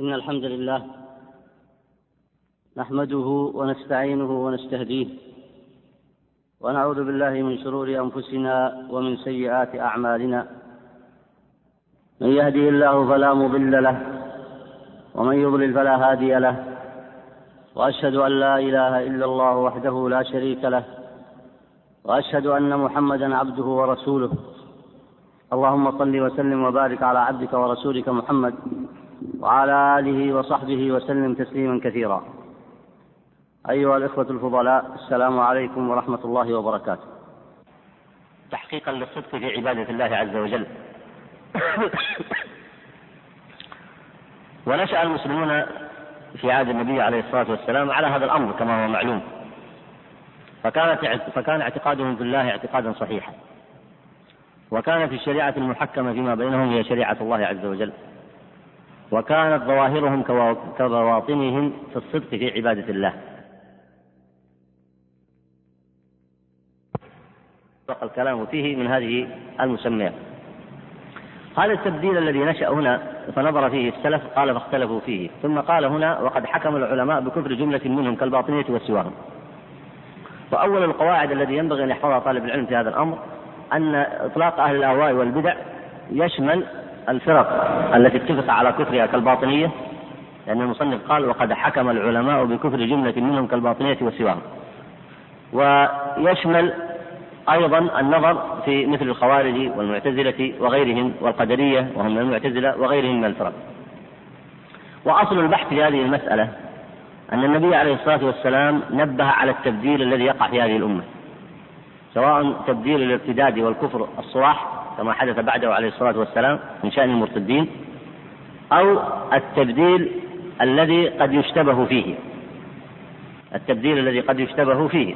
إن الحمد لله نحمده ونستعينه ونستهديه ونعوذ بالله من شرور أنفسنا ومن سيئات أعمالنا من يهده الله فلا مضل له ومن يضلل فلا هادي له وأشهد أن لا إله إلا الله وحده لا شريك له وأشهد أن محمدا عبده ورسوله اللهم صل وسلم وبارك على عبدك ورسولك محمد وعلى آله وصحبه وسلم تسليما كثيرا. أيها الإخوة الفضلاء السلام عليكم ورحمة الله وبركاته. تحقيقا للصدق في عبادة الله عز وجل. ونشأ المسلمون في عهد النبي عليه الصلاة والسلام على هذا الأمر كما هو معلوم. فكانت فكان اعتقادهم في الله اعتقادا صحيحا. وكانت الشريعة المحكمة فيما بينهم هي شريعة الله عز وجل. وكانت ظواهرهم كبواطنهم في الصدق في عبادة الله. سبق الكلام فيه من هذه المسميات. هذا التبديل الذي نشأ هنا فنظر فيه السلف قال فاختلفوا فيه. ثم قال هنا وقد حكم العلماء بكفر جملة منهم كالباطنية وسواهم وأول القواعد الذي ينبغي أن يحفظها طالب العلم في هذا الأمر أن إطلاق أهل الأهواء والبدع يشمل الفرق التي اتفق على كفرها كالباطنية لأن المصنف قال وقد حكم العلماء بكفر جملة منهم كالباطنية وسواهم. ويشمل أيضا النظر في مثل الخوارج والمعتزلة وغيرهم والقدرية وهم من المعتزلة وغيرهم من الفرق. وأصل البحث في هذه المسألة أن النبي عليه الصلاة والسلام نبه على التبديل الذي يقع في هذه الأمة سواء تبديل الارتداد والكفر الصراح كما حدث بعده عليه الصلاة والسلام من شأن المرتدين أو التبديل الذي قد يشتبه فيه التبديل الذي قد يشتبه فيه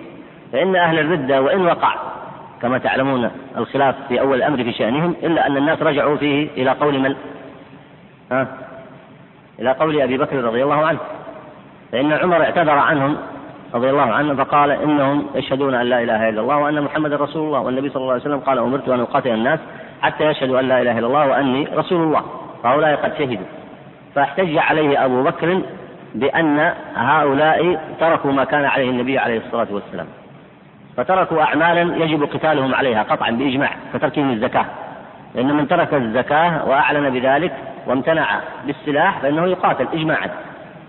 فإن أهل الردة وإن وقع كما تعلمون الخلاف في أول الأمر في شأنهم إلا أن الناس رجعوا فيه إلى قول من؟ ها؟ إلى قول أبي بكر رضي الله عنه فإن عمر اعتذر عنهم رضي الله عنه فقال إنهم يشهدون أن لا إله إلا الله وأن محمدا رسول الله والنبي صلى الله عليه وسلم قال أمرت أن أقاتل الناس حتى يشهدوا أن لا إله إلا الله وأني رسول الله فهؤلاء قد شهدوا. فاحتج عليه أبو بكر بأن هؤلاء تركوا ما كان عليه النبي عليه الصلاة والسلام فتركوا أعمالا يجب قتالهم عليها قطعا بإجماع كتركهم الزكاة لأن من ترك الزكاة وأعلن بذلك وامتنع بالسلاح فإنه يقاتل إجماعا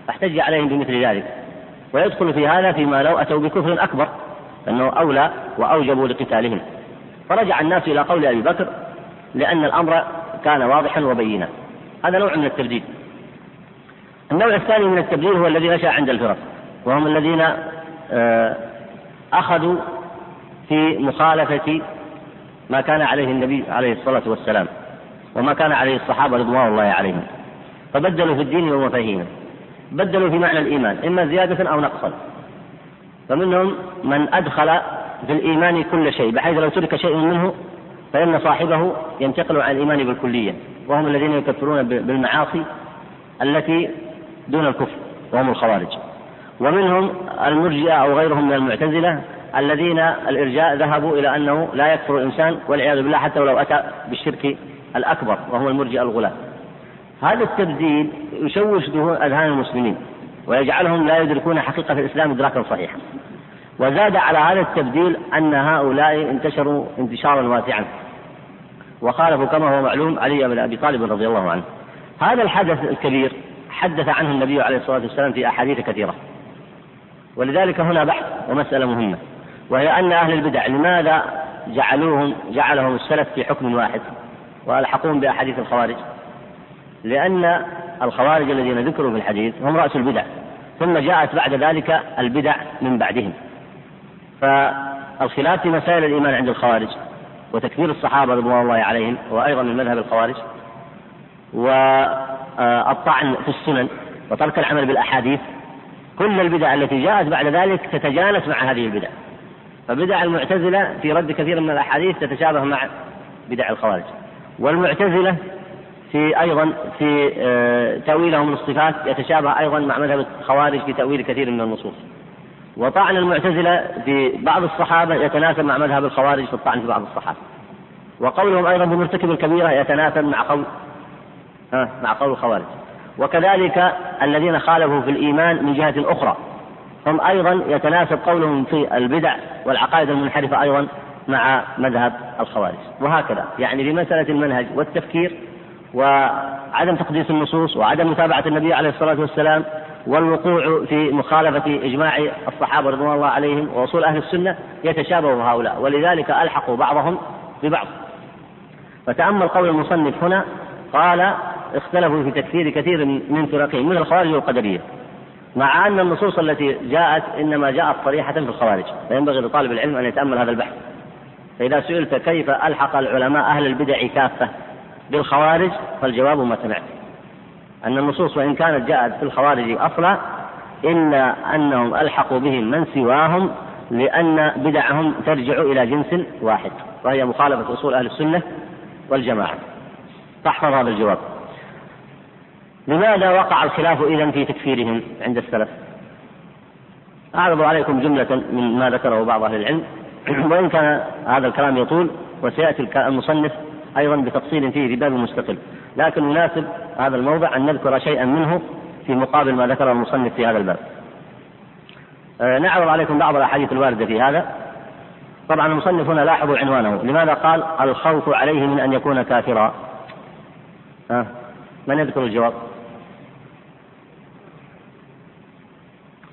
فاحتج عليهم بمثل ذلك. ويدخل في هذا فيما لو أتوا بكفر أكبر أنه أولى وأوجبوا لقتالهم. فرجع الناس إلى قول أبي بكر لأن الأمر كان واضحا وبينا. هذا نوع من التبديل. النوع الثاني من التبديل هو الذي نشأ عند الفرق وهم الذين آه، أخذوا في مخالفة ما كان عليه النبي عليه الصلاة والسلام وما كان عليه الصحابة رضوان الله عليهم. فبدلوا في الدين ومفاهيمه بدلوا في معنى الإيمان إما زيادة أو نقصا. فمنهم من أدخل في الإيمان كل شيء بحيث لو ترك شيء منه فإن صاحبه ينتقل عن الإيمان بالكلية. وهم الذين يكفرون بالمعاصي التي دون الكفر وهم الخوارج. ومنهم المرجئة أو غيرهم من المعتزلة الذين الإرجاء ذهبوا إلى أنه لا يكفر الإنسان والعياذ بالله حتى ولو أتى بالشرك الأكبر وهو المرجئة الغلاة. هذا التبديل يشوش أذهان المسلمين ويجعلهم لا يدركون حقيقة الإسلام إدراكا صحيحا. وزاد على هذا التبديل أن هؤلاء انتشروا انتشارا واسعا. وخالفوا كما هو معلوم علي بن أبي طالب رضي الله عنه. هذا الحدث الكبير حدث عنه النبي عليه الصلاة والسلام في أحاديث كثيرة. ولذلك هنا بحث ومسألة مهمة وهي أن أهل البدع لماذا جعلوهم جعلهم السلف في حكم واحد؟ وألحقوهم بأحاديث الخوارج. لأن الخوارج الذين ذكروا في الحديث هم رأس البدع ثم جاءت بعد ذلك البدع من بعدهم. فالخلاف في مسائل الإيمان عند الخوارج وتكفير الصحابة رضوان الله عليهم وأيضا من مذهب الخوارج والطعن في السنن وترك العمل بالأحاديث كل البدع التي جاءت بعد ذلك تتجانس مع هذه البدع. فبدع المعتزلة في رد كثير من الأحاديث تتشابه مع بدع الخوارج. والمعتزلة في أيضا في آه، تأويلهم للصفات يتشابه أيضا مع مذهب الخوارج في تأويل كثير من النصوص. وطعن المعتزلة في بعض الصحابة يتناسب مع مذهب الخوارج في الطعن في بعض الصحابة. وقولهم أيضا بمرتكب الكبيرة يتناسب مع قول مع قول الخوارج. وكذلك الذين خالفوا في الإيمان من جهة أخرى. هم أيضا يتناسب قولهم في البدع والعقائد المنحرفة أيضا مع مذهب الخوارج. وهكذا يعني في مسألة المنهج والتفكير وعدم تقديس النصوص وعدم متابعة النبي عليه الصلاة والسلام والوقوع في مخالفة إجماع الصحابة رضوان الله عليهم ووصول أهل السنة يتشابه هؤلاء ولذلك ألحقوا بعضهم ببعض. فتأمل قول المصنف هنا قال اختلفوا في تكفير كثير من فرقهم من الخوارج والقدرية مع أن النصوص التي جاءت إنما جاءت صريحة في الخوارج فينبغي لطالب العلم أن يتأمل هذا البحث. فإذا سئلت كيف ألحق العلماء أهل البدع كافة بالخوارج؟ فالجواب ما سمعت. أن النصوص وإن كانت جاءت في الخوارج أصلا إلا أنهم ألحقوا بهم من سواهم لأن بدعهم ترجع إلى جنس واحد وهي مخالفة أصول أهل السنة والجماعة. فاحفظ هذا الجواب. لماذا وقع الخلاف إذا في تكفيرهم عند السلف؟ أعرض عليكم جملة من ما ذكره بعض أهل العلم. وإن كان هذا الكلام يطول وسيأتي المصنف أيضا بتفصيل فيه في باب مستقل. لكن يناسب هذا الموضع أن نذكر شيئا منه في مقابل ما ذكره المصنف في هذا الباب. آه، نعرض عليكم بعض الأحاديث الواردة في هذا. طبعا المصنف هنا لاحظوا عنوانه. لماذا قال الخوف عليه من أن يكون كافرا؟ ها؟ من يذكر الجواب؟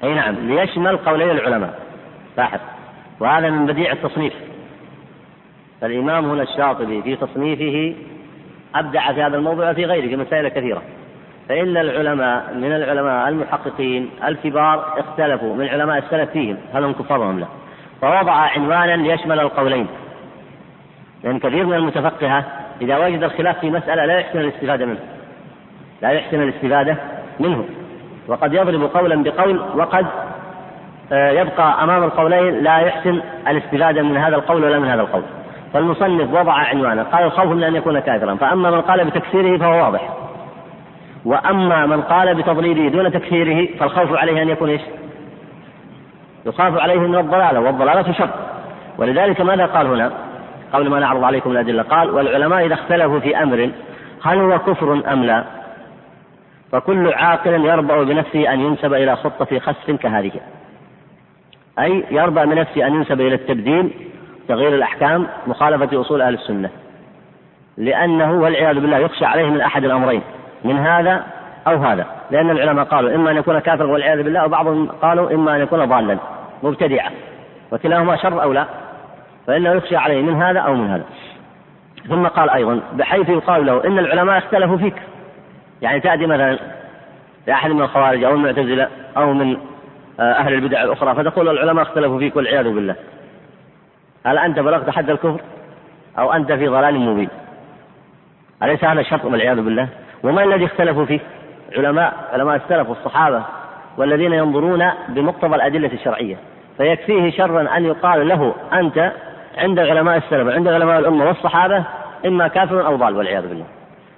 أي نعم ليشمل قولي العلماء. لاحظ. وهذا من بديع التصنيف. فالإمام هنا الشاطبي في تصنيفه أبدع في هذا الموضوع وفي غيره في مسائل كثيرة. فإن العلماء من العلماء المحققين الكبار اختلفوا من علماء السلف فيهم هل هم كفار أم لا؟ فوضع عنوانا ليشمل القولين. لأن كثير من المتفقهة إذا وجد الخلاف في مسألة لا يحسن الاستفادة منه. لا يحسن الاستفادة منه. وقد يضرب قولا بقول وقد آه، يبقى أمام القولين لا يحسن الاستفادة من هذا القول ولا من هذا القول. فالمصنف وضع عنوانا قال الخوف من أن يكون كافرا فأما من قال بتكفيره فهو واضح. وأما من قال بتضليله دون تكفيره فالخوف عليه أن يكون إيش؟ يخاف عليه من الضلالة والضلالة شر. ولذلك ماذا قال هنا؟ قبل ما نعرض عليكم الأدلة قال والعلماء إذا اختلفوا في أمر هل هو كفر أم لا؟ فكل عاقل يربأ بنفسه أن ينسب إلى خطة خسف كهذه. أي يربأ بنفسه أن ينسب إلى التبديل تغيير الأحكام مخالفة أصول أهل السنة. لأنه والعياذ بالله يخشى عليه من أحد الأمرين من هذا أو هذا. لأن العلماء قالوا إما أن يكون كافرا والعياذ بالله وبعضهم قالوا إما أن يكون ضالا مبتدعا. وكلاهما شر أو لا فإنه يخشى عليه من هذا أو من هذا. ثم قال أيضا بحيث يقال له إن العلماء اختلفوا فيك. يعني تأتي مثلا لأحد من الخوارج أو المعتزلة أو من آه، أهل البدع الأخرى فتقول العلماء اختلفوا فيك والعياذ بالله. هل أنت بلغت حد الكفر؟ أو أنت في ضلال مبين؟ أليس هذا شرط والعياذ بالله؟ وما الذي اختلفوا فيه؟ علماء علماء السلف والصحابة والذين ينظرون بمقتضى الأدلة الشرعية. فيكفيه شرا أن يقال له أنت عند علماء السلف عند علماء الأمة والصحابة إما كافر أو ضال والعياذ بالله.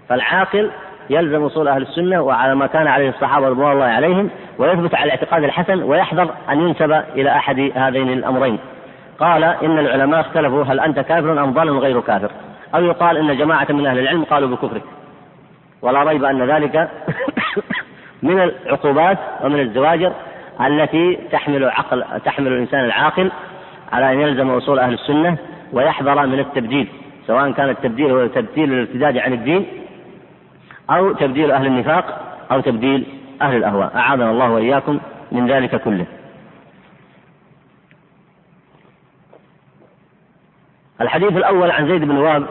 فالعاقل يلزم أصول أهل السنة وعلى ما كان عليه الصحابة رضوان الله عليهم ويثبت على الاعتقاد الحسن ويحذر أن ينسب إلى أحد هذين الأمرين. قال إن العلماء اختلفوا هل أنت كافر أم ضال غير كافر؟ أو يقال إن جماعة من أهل العلم قالوا بكفرك. ولا ريب أن ذلك من العقوبات ومن الزواجر التي تحمل عقل تحمل الإنسان العاقل على أن يلزم أصول أهل السنة ويحذر من التبديل سواء كان التبديل هو تبديل الارتداد عن الدين أو تبديل أهل النفاق أو تبديل أهل الأهواء أعاذنا الله وإياكم من ذلك كله الحديث الأول عن زيد بن واب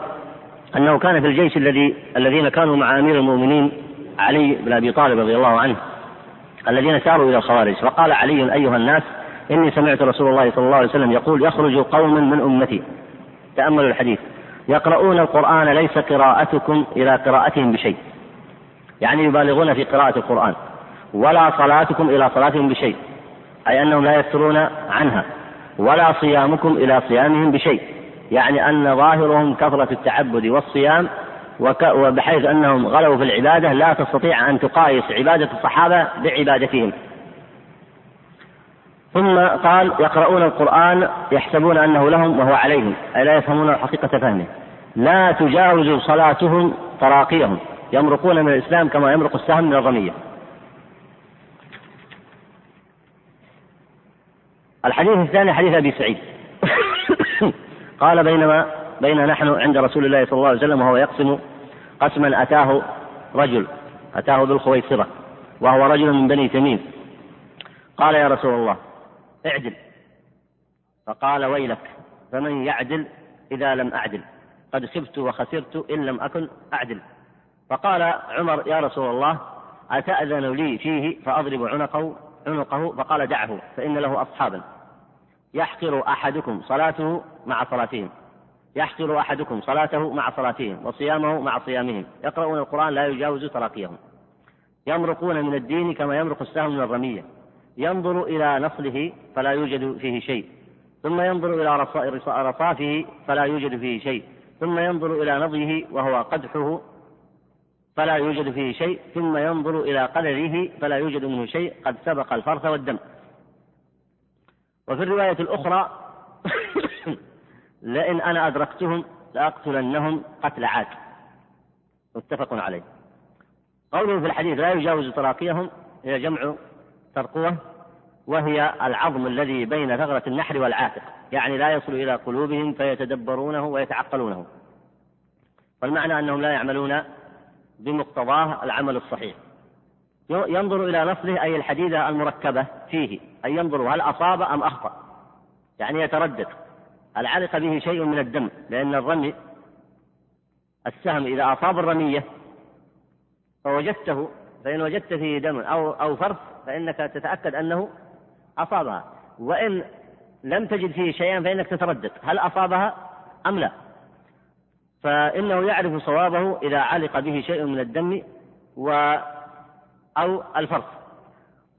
أنه كان في الجيش الذي الذين كانوا مع أمير المؤمنين علي بن أبي طالب رضي الله عنه الذين ساروا إلى الخوارج فقال علي أيها الناس إني سمعت رسول الله صلى الله عليه وسلم يقول يخرج قوم من أمتي. تأملوا الحديث. يقرؤون القرآن ليس قراءتكم إلى قراءتهم بشيء. يعني يبالغون في قراءة القرآن ولا صلاتكم إلى صلاتهم بشيء أي أنهم لا يفترون عنها ولا صيامكم إلى صيامهم بشيء. يعني أن ظاهرهم كثرة التعبد والصيام وبحيث أنهم غلوا في العبادة لا تستطيع أن تقايس عبادة الصحابة بعبادتهم. ثم قال يقرؤون القرآن يحسبون أنه لهم وهو عليهم أي لا يفهمون حقيقة فهمه. لا تجاوز صلاتهم تراقيهم يمرقون من الإسلام كما يمرق السهم من الرمية. الحديث الثاني حديث أبي سعيد. قال بينما بين نحن عند رسول الله صلى الله عليه وسلم وهو يقسم قسما أتاه رجل أتاه ذو الخويصرة وهو رجل من بني تميم. قال يا رسول الله اعدل. فقال ويلك فمن يعدل إذا لم أعدل؟ قد خبت وخسرت إن لم أكن أعدل. فقال عمر يا رسول الله أتأذن لي فيه فأضرب عنقه عنقه فقال دعه فإن له أصحابا. يحقر أحدكم صلاته مع صلاتهم. يحقر أحدكم صلاته مع صلاتهم وصيامه مع صيامهم. يقرؤون القرآن لا يجاوز تراقيهم يمرقون من الدين كما يمرق السهم من الرمية. ينظر إلى نصله فلا يوجد فيه شيء. ثم ينظر إلى رصافه فلا يوجد فيه شيء. ثم ينظر إلى نضيه وهو قدحه فلا يوجد فيه شيء. ثم ينظر إلى قدره فلا يوجد منه شيء. قد سبق الفرث والدم. وفي الرواية الأخرى لئن أنا أدركتهم لأقتلنهم قتل عاد. متفق عليه. قوله في الحديث لا يجاوز تراقيهم هي جمع ترقوة وهي العظم الذي بين ثغرة النحر والعاتق. يعني لا يصل إلى قلوبهم فيتدبرونه ويتعقلونه. والمعنى أنهم لا يعملون بمقتضاه العمل الصحيح. ينظر إلى نصله أي الحديدة المركبة فيه أي ينظر هل أصاب أم أخطأ. يعني يتردد. هل علق به شيء من الدم لأن الرمي السهم إذا أصاب الرمية فوجدته فإن وجدت فيه دم أو أو فرث فإنك تتأكد أنه أصابها. وإن لم تجد فيه شيئا فإنك تتردد. هل أصابها أم لا؟ فإنه يعرف صوابه إذا علق به شيء من الدم و أو الفرث.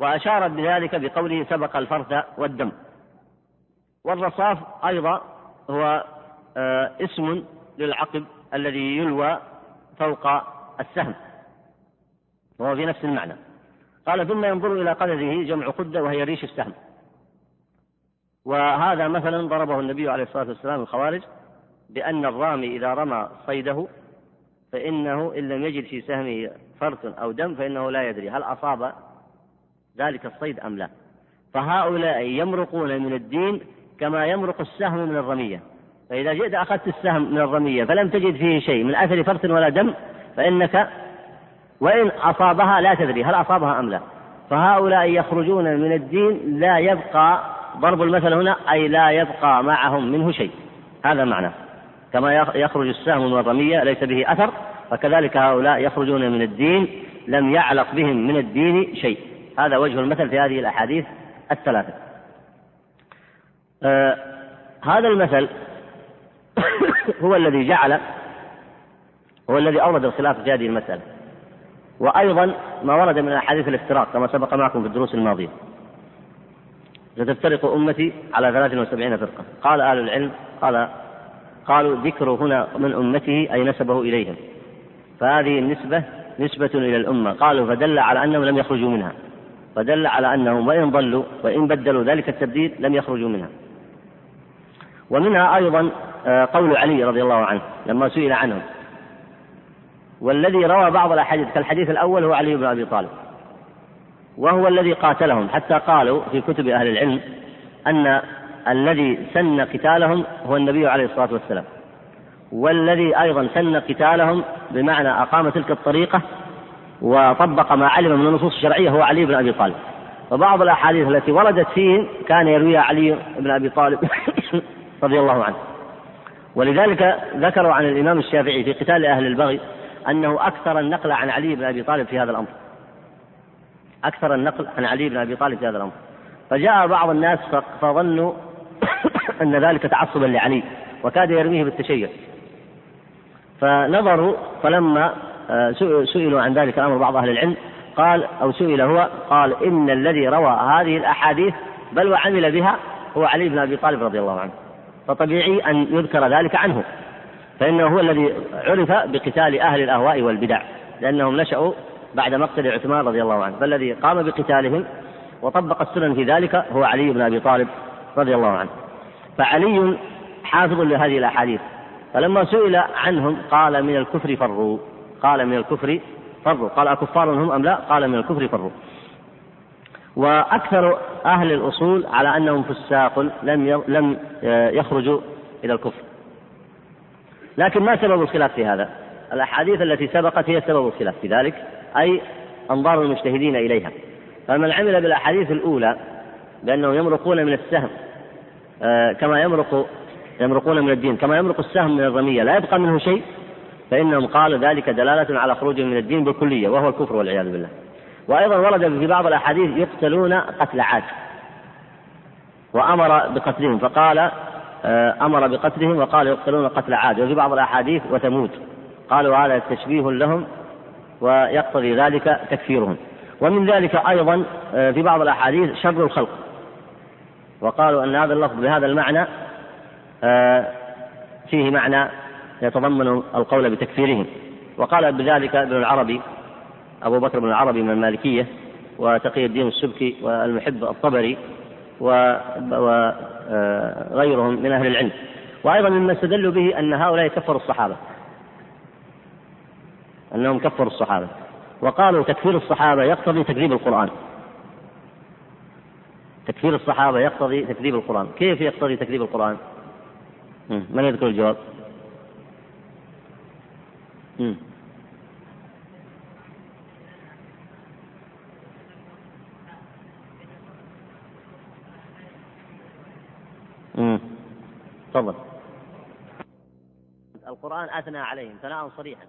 وأشار بذلك بقوله سبق الفرث والدم. والرصاف أيضا هو آه، اسم للعقب الذي يلوى فوق السهم. وهو في نفس المعنى. قال ثم ينظر إلى قدره جمع قدة وهي ريش السهم. وهذا مثلا ضربه النبي عليه الصلاة والسلام الخوارج بأن الرامي إذا رمى صيده فإنه إن لم يجد في سهمه فرث أو دم فإنه لا يدري هل أصاب ذلك الصيد أم لا. فهؤلاء يمرقون من الدين كما يمرق السهم من الرمية. فإذا جئت أخذت السهم من الرمية فلم تجد فيه شيء من أثر فرث ولا دم فإنك وإن أصابها لا تدري هل أصابها أم لا. فهؤلاء يخرجون من الدين لا يبقى ضرب المثل هنا أي لا يبقى معهم منه شيء. هذا معنى. كما يخرج السهم من الرمية ليس به أثر فكذلك هؤلاء يخرجون من الدين لم يعلق بهم من الدين شيء. هذا وجه المثل في هذه الأحاديث الثلاثة. آه هذا المثل هو الذي جعل هو الذي أورد الخلاف في هذه المسألة. وأيضا ما ورد من أحاديث الافتراق كما سبق معكم في الدروس الماضية. ستفترق أمتي على 73 فرقة. قال أهل العلم قال قالوا ذكر هنا من أمته أي نسبه إليهم. فهذه النسبة نسبة إلى الأمة. قالوا فدل على أنهم لم يخرجوا منها. فدل على أنهم وإن ضلوا وإن بدلوا ذلك التبديل لم يخرجوا منها. ومنها أيضا آه، قول علي رضي الله عنه لما سئل عنهم والذي روى بعض الأحاديث كالحديث الأول هو علي بن أبي طالب. وهو الذي قاتلهم. حتى قالوا في كتب أهل العلم أن الذي سن قتالهم هو النبي عليه الصلاة والسلام. والذي أيضا سن قتالهم بمعنى أقام تلك الطريقة وطبق ما علم من النصوص الشرعية هو علي بن أبي طالب. وبعض الأحاديث التي وردت فيهم كان يرويها علي بن أبي طالب رضي الله عنه. ولذلك ذكروا عن الإمام الشافعي في قتال أهل البغي أنه أكثر النقل عن علي بن أبي طالب في هذا الأمر. أكثر النقل عن علي بن أبي طالب في هذا الأمر. فجاء بعض الناس فظنوا أن ذلك تعصبا لعلي وكاد يرميه بالتشيع. فنظروا فلما آه، سئلوا عن ذلك الأمر بعض أهل العلم قال أو سئل هو قال إن الذي روى هذه الأحاديث بل وعمل بها هو علي بن أبي طالب رضي الله عنه. فطبيعي أن يذكر ذلك عنه. فإنه هو الذي عرف بقتال أهل الأهواء والبدع لأنهم نشأوا بعد مقتل عثمان رضي الله عنه. فالذي قام بقتالهم وطبق السنن في ذلك هو علي بن أبي طالب رضي الله عنه. فعلي حافظ لهذه الأحاديث. فلما سئل عنهم قال من الكفر فروا. قال من الكفر فروا. قال أكفار هم أم لا؟ قال من الكفر فروا. وأكثر أهل الأصول على أنهم فساق لم لم آه، يخرجوا إلى الكفر. لكن ما سبب الخلاف في هذا؟ الأحاديث التي سبقت هي سبب الخلاف في ذلك أي أنظار المجتهدين إليها. فمن عمل بالأحاديث الأولى بأنهم يمرقون من السهم كما يمرق يمرقون من الدين. كما يمرق السهم من الرمية. لا يبقى منه شيء فإنهم قالوا ذلك دلالة على خروجهم من الدين بالكلية وهو الكفر والعياذ بالله. وأيضا ورد في بعض الأحاديث يقتلون قتل عاد. وأمر بقتلهم فقال آه، أمر بقتلهم وقال يقتلون قتل عاد. وفي بعض الأحاديث وتموت قالوا هذا تشبيه لهم ويقتضي ذلك تكفيرهم. ومن ذلك أيضا آه، في بعض الأحاديث شر الخلق. وقالوا أن هذا اللفظ بهذا المعنى آه، فيه معنى يتضمن القول بتكفيرهم. وقال بذلك ابن العربي أبو بكر بن العربي من المالكية وتقي الدين السبكي والمحب الطبري وغيرهم من أهل العلم. وأيضا مما استدلوا به أن هؤلاء كفروا الصحابة. أنهم كفروا الصحابة. وقالوا تكفير الصحابة يقتضي تكذيب القرآن. تكفير الصحابة يقتضي تكذيب القرآن. كيف يقتضي تكذيب القرآن؟ من يذكر الجواب؟ تفضل. القرآن أثنى عليهم ثناء صريحا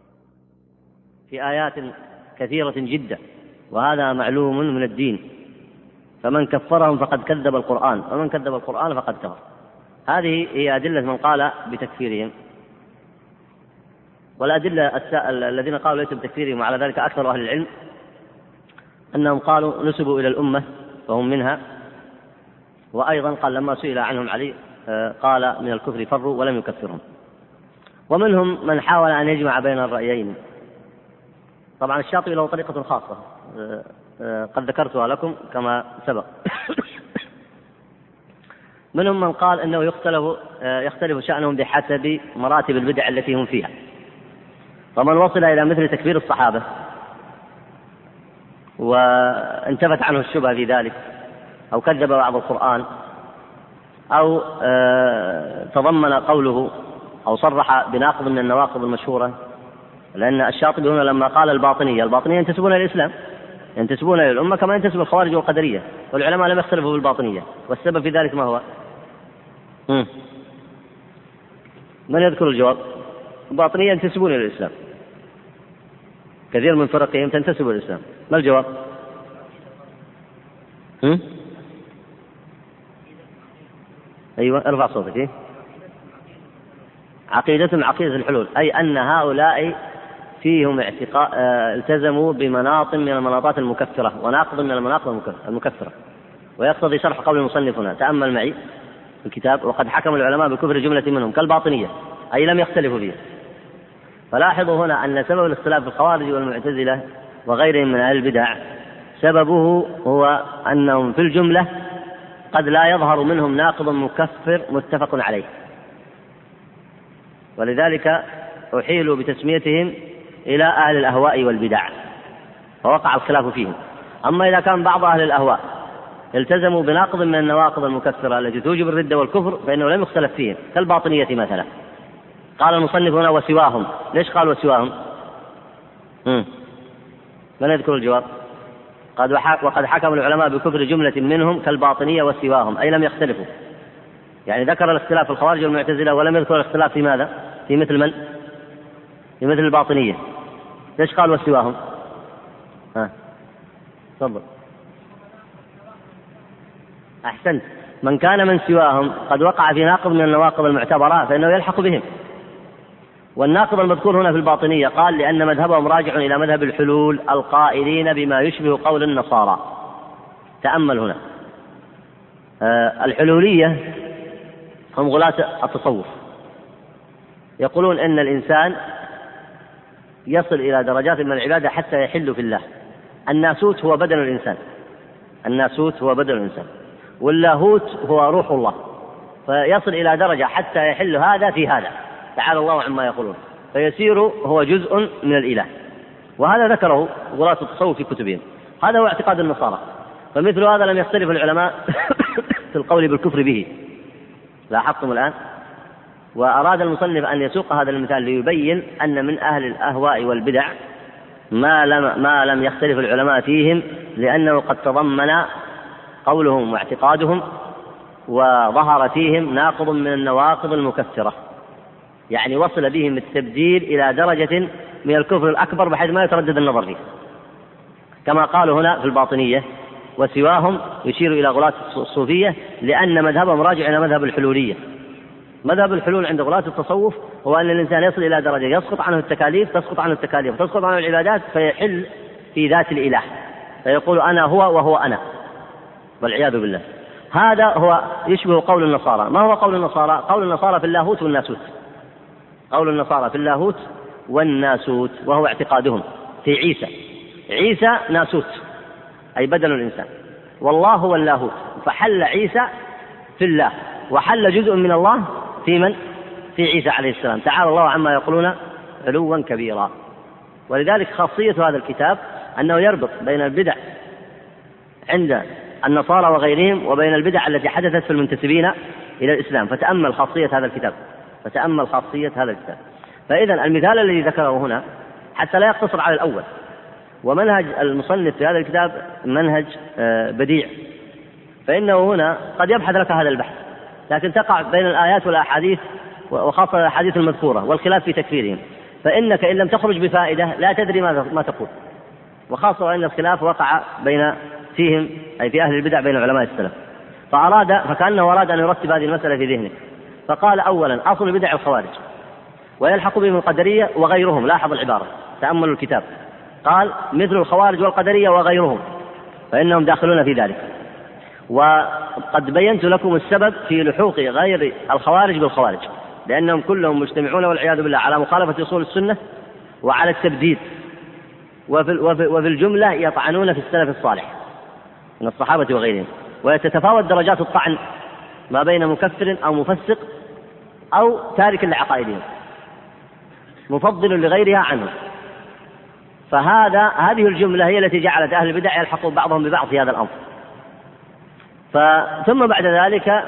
في آيات كثيرة جدا وهذا معلوم من الدين. فمن كفرهم فقد كذب القرآن ومن كذب القرآن فقد كفر. هذه هي أدلة من قال بتكفيرهم. والأدلة الذين قالوا ليسوا بتكفيرهم وعلى ذلك أكثر أهل العلم أنهم قالوا نسبوا إلى الأمة فهم منها. وأيضا قال لما سئل عنهم علي آه، قال من الكفر فروا ولم يكفرهم. ومنهم من حاول أن يجمع بين الرأيين. طبعا الشاطبي له طريقة خاصة آه، قد ذكرتها لكم كما سبق. منهم من قال إنه يختلف يختلف شأنهم بحسب مراتب البدع التي هم فيها. فمن وصل إلى مثل تكفير الصحابة وانتفت عنه الشبهة في ذلك أو كذب بعض القرآن أو آه، تضمن قوله أو صرح بناقض من النواقض المشهورة لأن الشاطبي هنا لما قال الباطنية الباطنية ينتسبون إلى الإسلام. ينتسبون إلى الأمة كما ينتسب الخوارج والقدرية والعلماء لم يختلفوا في الباطنية والسبب في ذلك ما هو؟ من يذكر الجواب؟ الباطنية ينتسبون إلى الإسلام كثير من فرقهم تنتسب إلى الإسلام ما الجواب؟ هم؟ أيوة ارفع صوتك إيه؟ عقيدتهم عقيدة الحلول أي أن هؤلاء فيهم اعتقاد آه، التزموا بمناط من المناطات المكفرة وناقض من المناقض المكفرة. ويقتضي شرح قول المصنف هنا تأمل معي الكتاب وقد حكم العلماء بكفر جملة منهم كالباطنية أي لم يختلفوا فيه فلاحظوا هنا أن سبب الاختلاف في الخوارج والمعتزلة وغيرهم من أهل البدع سببه هو أنهم في الجملة قد لا يظهر منهم ناقض مكفر متفق عليه. ولذلك أحيلوا بتسميتهم إلى أهل الأهواء والبدع فوقع الخلاف فيهم أما إذا كان بعض أهل الأهواء التزموا بناقض من النواقض المكفرة التي توجب الردة والكفر فإنه لم يختلف فيهم كالباطنية مثلا قال المصنف هنا وسواهم ليش قال وسواهم؟ من يذكر الجواب؟ قد وقد حكم العلماء بكفر جملة منهم كالباطنية وسواهم أي لم يختلفوا يعني ذكر الاختلاف في الخوارج والمعتزلة ولم يذكر الاختلاف في ماذا؟ في مثل من؟ في مثل الباطنية. ليش قال وسواهم؟ ها. تفضل. أحسنت. من كان من سواهم قد وقع في ناقض من النواقض المعتبرة فإنه يلحق بهم. والناقض المذكور هنا في الباطنية قال لأن مذهبهم راجع إلى مذهب الحلول القائلين بما يشبه قول النصارى. تأمل هنا. آه، الحلولية هم غلاة التصوف. يقولون إن الإنسان يصل إلى درجات من العبادة حتى يحل في الله. الناسوت هو بدن الإنسان. الناسوت هو بدن الإنسان. واللاهوت هو روح الله. فيصل إلى درجة حتى يحل هذا في هذا. تعالى الله عما يقولون. فيسير هو جزء من الإله. وهذا ذكره غلاة التصوف في كتبهم. هذا هو اعتقاد النصارى. فمثل هذا لم يختلف العلماء في القول بالكفر به. لاحظتم الآن؟ وأراد المصنف أن يسوق هذا المثال ليبين أن من أهل الأهواء والبدع ما لم ما لم يختلف العلماء فيهم لأنه قد تضمن قولهم واعتقادهم وظهر فيهم ناقض من النواقض المكفرة يعني وصل بهم التبديل إلى درجة من الكفر الأكبر بحيث ما يتردد النظر فيه. كما قالوا هنا في الباطنية وسواهم يشير إلى غلاة الصوفية لأن مذهبهم راجع إلى مذهب الحلولية. مذهب الحلول عند غلاة التصوف هو أن الإنسان يصل إلى درجة يسقط عنه التكاليف تسقط عنه التكاليف تسقط عنه العبادات فيحل في ذات الإله. فيقول أنا هو وهو أنا. والعياذ بالله. هذا هو يشبه قول النصارى. ما هو قول النصارى؟ قول النصارى في اللاهوت والناسوت. قول النصارى في اللاهوت والناسوت وهو اعتقادهم في عيسى. عيسى ناسوت أي بدل الإنسان. والله هو اللاهوت. فحل عيسى في الله. وحل جزء من الله في من؟ في عيسى عليه السلام. تعالى الله عما يقولون علوا كبيرا. ولذلك خاصية هذا الكتاب أنه يربط بين البدع عند النصارى وغيرهم وبين البدع التي حدثت في المنتسبين إلى الإسلام. فتأمل خاصية هذا الكتاب. فتأمل خاصية هذا الكتاب. فإذا المثال الذي ذكره هنا حتى لا يقتصر على الأول. ومنهج المصنف في هذا الكتاب منهج آه، بديع. فإنه هنا قد يبحث لك هذا البحث. لكن تقع بين الآيات والأحاديث وخاصة الأحاديث المذكورة والخلاف في تكفيرهم. فإنك إن لم تخرج بفائدة لا تدري ماذا ما تقول. وخاصة أن الخلاف وقع بين فيهم أي في أهل البدع بين علماء السلف. فأراد فكأنه أراد أن يرتب هذه المسألة في ذهنه. فقال أولا أصل بدع الخوارج. ويلحق بهم القدرية وغيرهم. لاحظ العبارة. تأملوا الكتاب. قال مثل الخوارج والقدرية وغيرهم. فإنهم داخلون في ذلك. وقد بينت لكم السبب في لحوق غير الخوارج بالخوارج لأنهم كلهم مجتمعون والعياذ بالله على مخالفة أصول السنة وعلى التبديد وفي, وفي, وفي الجملة يطعنون في السلف الصالح من الصحابة وغيرهم وتتفاوت درجات الطعن ما بين مكفر أو مفسق أو تارك لعقائدهم مفضل لغيرها عنه فهذا هذه الجملة هي التي جعلت أهل البدع يلحقوا بعضهم ببعض في هذا الأمر. ثم بعد ذلك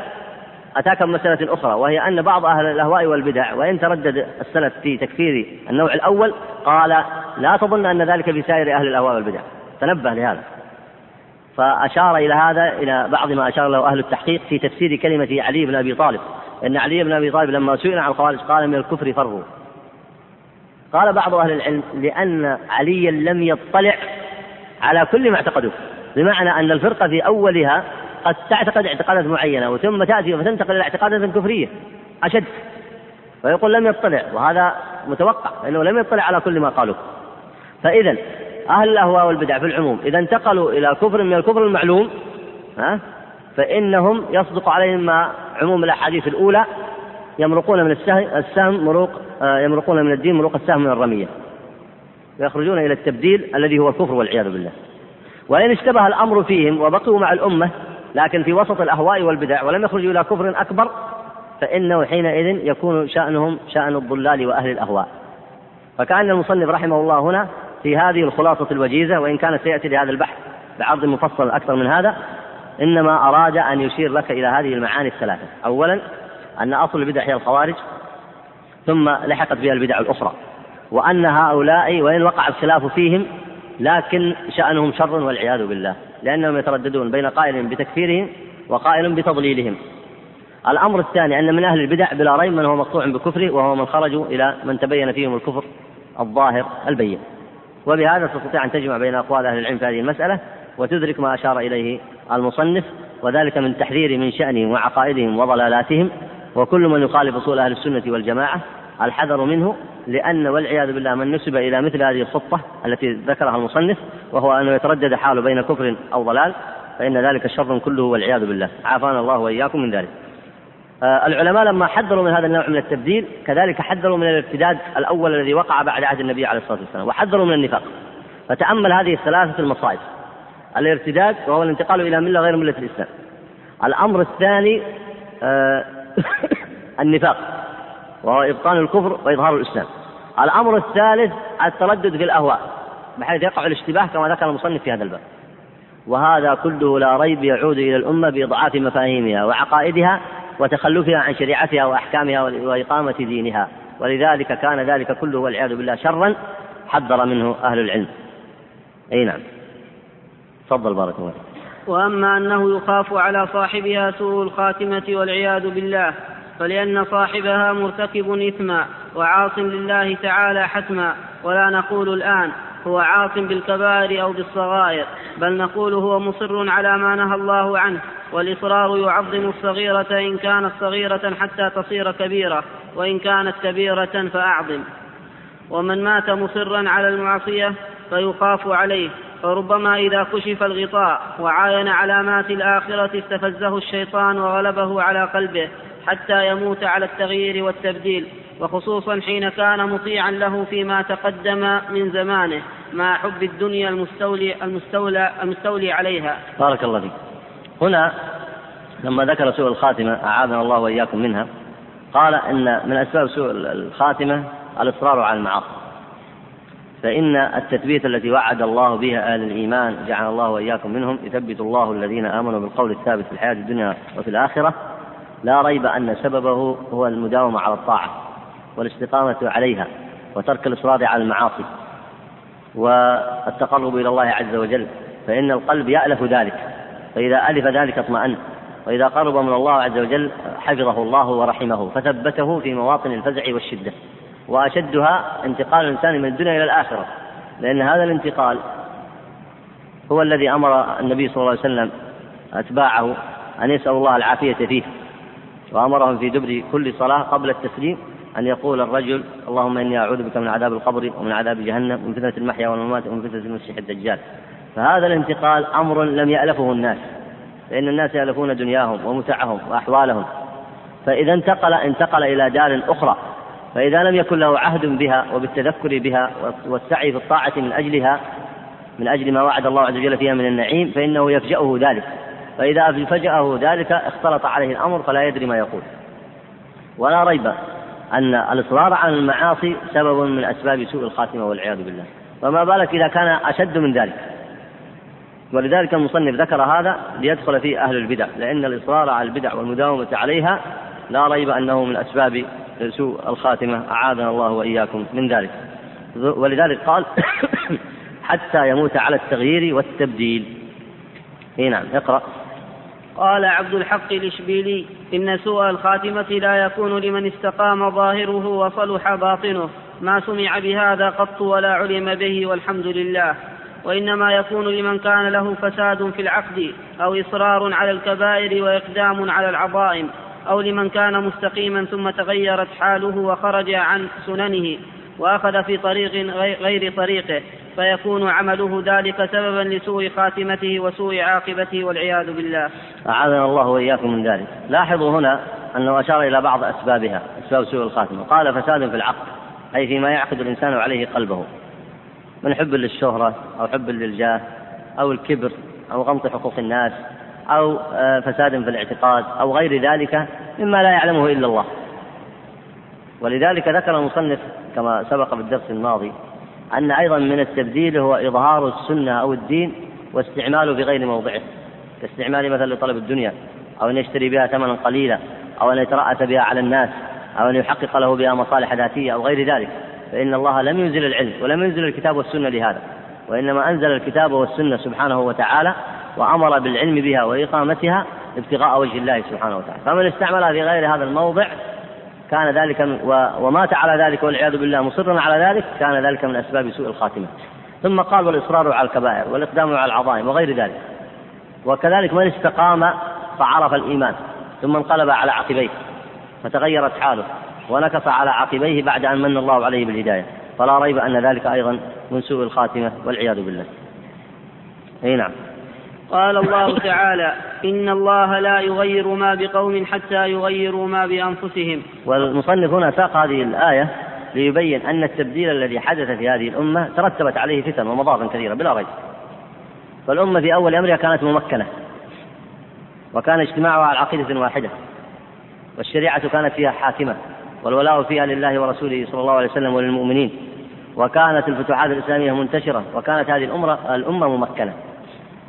أتاك مسألة أخرى وهي أن بعض أهل الأهواء والبدع وإن تردد السلف في تكفير النوع الأول قال لا تظن أن ذلك في سائر أهل الأهواء والبدع. تنبه لهذا. فأشار إلى هذا إلى بعض ما أشار له أهل التحقيق في تفسير كلمة علي بن أبي طالب. إن علي بن أبي طالب لما سئل عن الخوارج قال من الكفر فروا. قال بعض أهل العلم لأن عليا لم يطلع على كل ما اعتقدوه بمعنى أن الفرقة في أولها قد تعتقد اعتقادات معينة وثم تأتي فتنتقل إلى اعتقادات كفرية أشد. فيقول لم يطلع وهذا متوقع لأنه لم يطلع على كل ما قالوه فإذا أهل الأهواء والبدع في العموم إذا انتقلوا إلى كفر من الكفر المعلوم ها فإنهم يصدق عليهم ما عموم الأحاديث الأولى يمرقون من السهم, مروق آه، يمرقون من الدين مروق السهم من الرمية. ويخرجون إلى التبديل الذي هو الكفر والعياذ بالله. وإن اشتبه الأمر فيهم وبقوا مع الأمة لكن في وسط الأهواء والبدع ولم يخرجوا إلى كفر أكبر فإنه حينئذ يكون شأنهم شأن الضلال وأهل الأهواء. فكأن المصنف رحمه الله هنا في هذه الخلاصة الوجيزة وإن كان سيأتي لهذا البحث بعرض مفصل أكثر من هذا إنما أراد أن يشير لك إلى هذه المعاني الثلاثة. أولا أن أصل البدع هي الخوارج ثم لحقت بها البدع الأخرى وأن هؤلاء وإن وقع الخلاف فيهم لكن شأنهم شر والعياذ بالله. لأنهم يترددون بين قائل بتكفيرهم وقائل بتضليلهم. الأمر الثاني أن من أهل البدع بلا ريب من هو مقطوع بكفره وهو من خرجوا إلى من تبين فيهم الكفر الظاهر البين. وبهذا تستطيع أن تجمع بين أقوال أهل العلم في هذه المسألة وتدرك ما أشار إليه المصنف وذلك من تحذير من شأنهم وعقائدهم وضلالاتهم. وكل من يخالف أصول أهل السنة والجماعة الحذر منه لأن والعياذ بالله من نسب إلى مثل هذه الخطة التي ذكرها المصنف وهو أنه يتردد حاله بين كفر أو ضلال فإن ذلك شر كله والعياذ بالله. عافانا الله وإياكم من ذلك. آه العلماء لما حذروا من هذا النوع من التبديل كذلك حذروا من الارتداد الأول الذي وقع بعد عهد النبي عليه الصلاة والسلام وحذروا من النفاق. فتأمل هذه الثلاثة المصائب. الارتداد وهو الانتقال إلى ملة غير ملة الإسلام. الأمر الثاني آه النفاق وهو إبطان الكفر وإظهار الإسلام. الأمر الثالث التردد في الأهواء بحيث يقع الاشتباه كما ذكر المصنف في هذا الباب. وهذا كله لا ريب يعود إلى الأمة بإضعاف مفاهيمها وعقائدها وتخلفها عن شريعتها وأحكامها وإقامة دينها. ولذلك كان ذلك كله والعياذ بالله شرا حذر منه أهل العلم. أي نعم. تفضل بارك الله وأما أنه يخاف على صاحبها سوء الخاتمة والعياذ بالله فلأن صاحبها مرتكب إثما. وعاص لله تعالى حتما ولا نقول الآن هو عاص بالكبائر أو بالصغائر بل نقول هو مصر على ما نهى الله عنه والإصرار يعظم الصغيرة إن كانت صغيرة حتى تصير كبيرة وإن كانت كبيرة فأعظم. ومن مات مصرا على المعصية فيخاف عليه فربما إذا كشف الغطاء وعاين علامات الآخرة استفزه الشيطان وغلبه على قلبه حتى يموت على التغيير والتبديل. وخصوصا حين كان مطيعا له فيما تقدم من زمانه مع حب الدنيا المستولي المستولى المستولي عليها. بارك الله فيك. هنا لما ذكر سوء الخاتمة أعاذنا الله وإياكم منها قال إن من أسباب سوء الخاتمة الإصرار على المعاصي فإن التثبيت التي وعد الله بها أهل الإيمان جعل الله وإياكم منهم يثبت الله الذين آمنوا بالقول الثابت في الحياة الدنيا وفي الآخرة لا ريب أن سببه هو المداومة على الطاعة والاستقامة عليها وترك الإصرار على المعاصي والتقرب إلى الله عز وجل فإن القلب يألف ذلك فإذا ألف ذلك اطمأن وإذا قرب من الله عز وجل حفظه الله ورحمه فثبته في مواطن الفزع والشدة. وأشدها انتقال الإنسان من الدنيا إلى الآخرة لأن هذا الانتقال هو الذي أمر النبي صلى الله عليه وسلم أتباعه أن يسأل الله العافية فيه وأمرهم في دبر كل صلاة قبل التسليم أن يقول الرجل اللهم إني أعوذ بك من عذاب القبر ومن عذاب جهنم ومن فتنة المحيا والممات ومن فتنة المسيح الدجال. فهذا الانتقال أمر لم يألفه الناس فإن الناس يألفون دنياهم ومتعهم وأحوالهم. فإذا انتقل انتقل إلى دار أخرى فإذا لم يكن له عهد بها وبالتذكر بها والسعي في الطاعة من أجلها من أجل ما وعد الله عز وجل فيها من النعيم فإنه يفجأه ذلك. فإذا فجأه ذلك اختلط عليه الأمر فلا يدري ما يقول. ولا ريب. أن الإصرار على المعاصي سبب من أسباب سوء الخاتمة والعياذ بالله. فما بالك إذا كان أشد من ذلك. ولذلك المصنف ذكر هذا ليدخل فيه أهل البدع لأن الإصرار على البدع والمداومة عليها لا ريب أنه من أسباب سوء الخاتمة. أعاذنا الله وإياكم من ذلك. ولذلك قال حتى يموت على التغيير والتبديل. اي نعم اقرأ. قال عبد الحق الإشبيلي إن سوء الخاتمة لا يكون لمن استقام ظاهره وصلح باطنه. ما سمع بهذا قط ولا علم به والحمد لله. وإنما يكون لمن كان له فساد في العقد أو إصرار على الكبائر وإقدام على العظائم أو لمن كان مستقيما ثم تغيرت حاله وخرج عن سننه. وأخذ في طريق غير طريقه فيكون عمله ذلك سببا لسوء خاتمته وسوء عاقبته والعياذ بالله. أعاذنا الله وإياكم من ذلك. لاحظوا هنا أنه أشار إلى بعض أسبابها أسباب سوء الخاتمة قال فساد في العقل أي فيما يعقد الإنسان عليه قلبه من حب للشهرة أو حب للجاه أو الكبر أو غمط حقوق الناس أو آه، فساد في الاعتقاد أو غير ذلك مما لا يعلمه إلا الله ولذلك ذكر المصنف كما سبق في الدرس الماضي أن أيضا من التبديل هو إظهار السنة أو الدين واستعماله في غير موضعه كاستعمال مثلا لطلب الدنيا أو أن يشتري بها ثمنا قليلا أو أن يترأس بها على الناس أو أن يحقق له بها مصالح ذاتية أو غير ذلك. فإن الله لم ينزل العلم ولم ينزل الكتاب والسنة لهذا وإنما أنزل الكتاب والسنة سبحانه وتعالى وأمر بالعلم بها وإقامتها ابتغاء وجه الله سبحانه وتعالى. فمن استعملها في غير هذا الموضع كان ذلك ومات على ذلك والعياذ بالله مصرا على ذلك كان ذلك من أسباب سوء الخاتمة. ثم قال والإصرار على الكبائر والإقدام على العظائم وغير ذلك. وكذلك من استقام فعرف الإيمان ثم انقلب على عقبيه فتغيرت حاله ونكص على عقبيه بعد أن من الله عليه بالهداية. فلا ريب أن ذلك أيضا من سوء الخاتمة والعياذ بالله. أي نعم. قال الله تعالى إن الله لا يغير ما بقوم حتى يغيروا ما بأنفسهم. والمصنف هنا ساق هذه الآية ليبين أن التبديل الذي حدث في هذه الأمة ترتبت عليه فتن ومضار كثيرة بلا ريب. فالأمة في أول أمرها كانت ممكنة وكان اجتماعها على عقيدة واحدة والشريعة كانت فيها حاكمة والولاء فيها لله ورسوله صلى الله عليه وسلم وللمؤمنين وكانت الفتوحات الإسلامية منتشرة وكانت هذه الأمة الأمة ممكنة.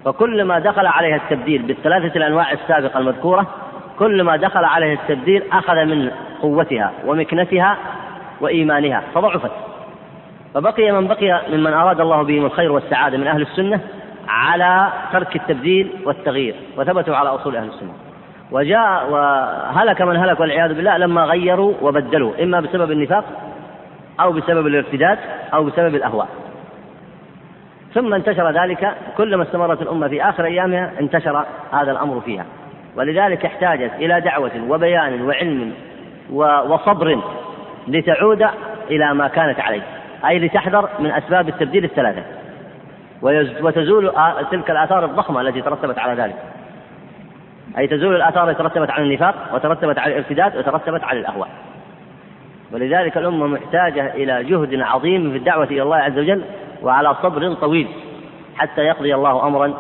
فكلما دخل عليها التبديل بالثلاثة الأنواع السابقة المذكورة كلما دخل عليها التبديل أخذ من قوتها ومكنتها وإيمانها فضعفت. فبقي من بقي ممن أراد الله بهم الخير والسعادة من أهل السنة على ترك التبديل والتغيير وثبتوا على أصول أهل السنة. وجاء وهلك من هلك والعياذ بالله لما غيروا وبدلوا إما بسبب النفاق أو بسبب الارتداد أو بسبب الأهواء. ثم انتشر ذلك كلما استمرت الأمة في آخر أيامها انتشر هذا الأمر فيها. ولذلك احتاجت إلى دعوة وبيان وعلم وصبر لتعود إلى ما كانت عليه أي لتحذر من أسباب التبديل الثلاثة. وتزول تلك الآثار الضخمة التي ترتبت على ذلك. أي تزول الآثار التي ترتبت على النفاق وترتبت على الارتداد وترتبت على الأهواء. ولذلك الأمة محتاجة إلى جهد عظيم في الدعوة إلى الله عز وجل وعلى صبر طويل حتى يقضي الله أمرا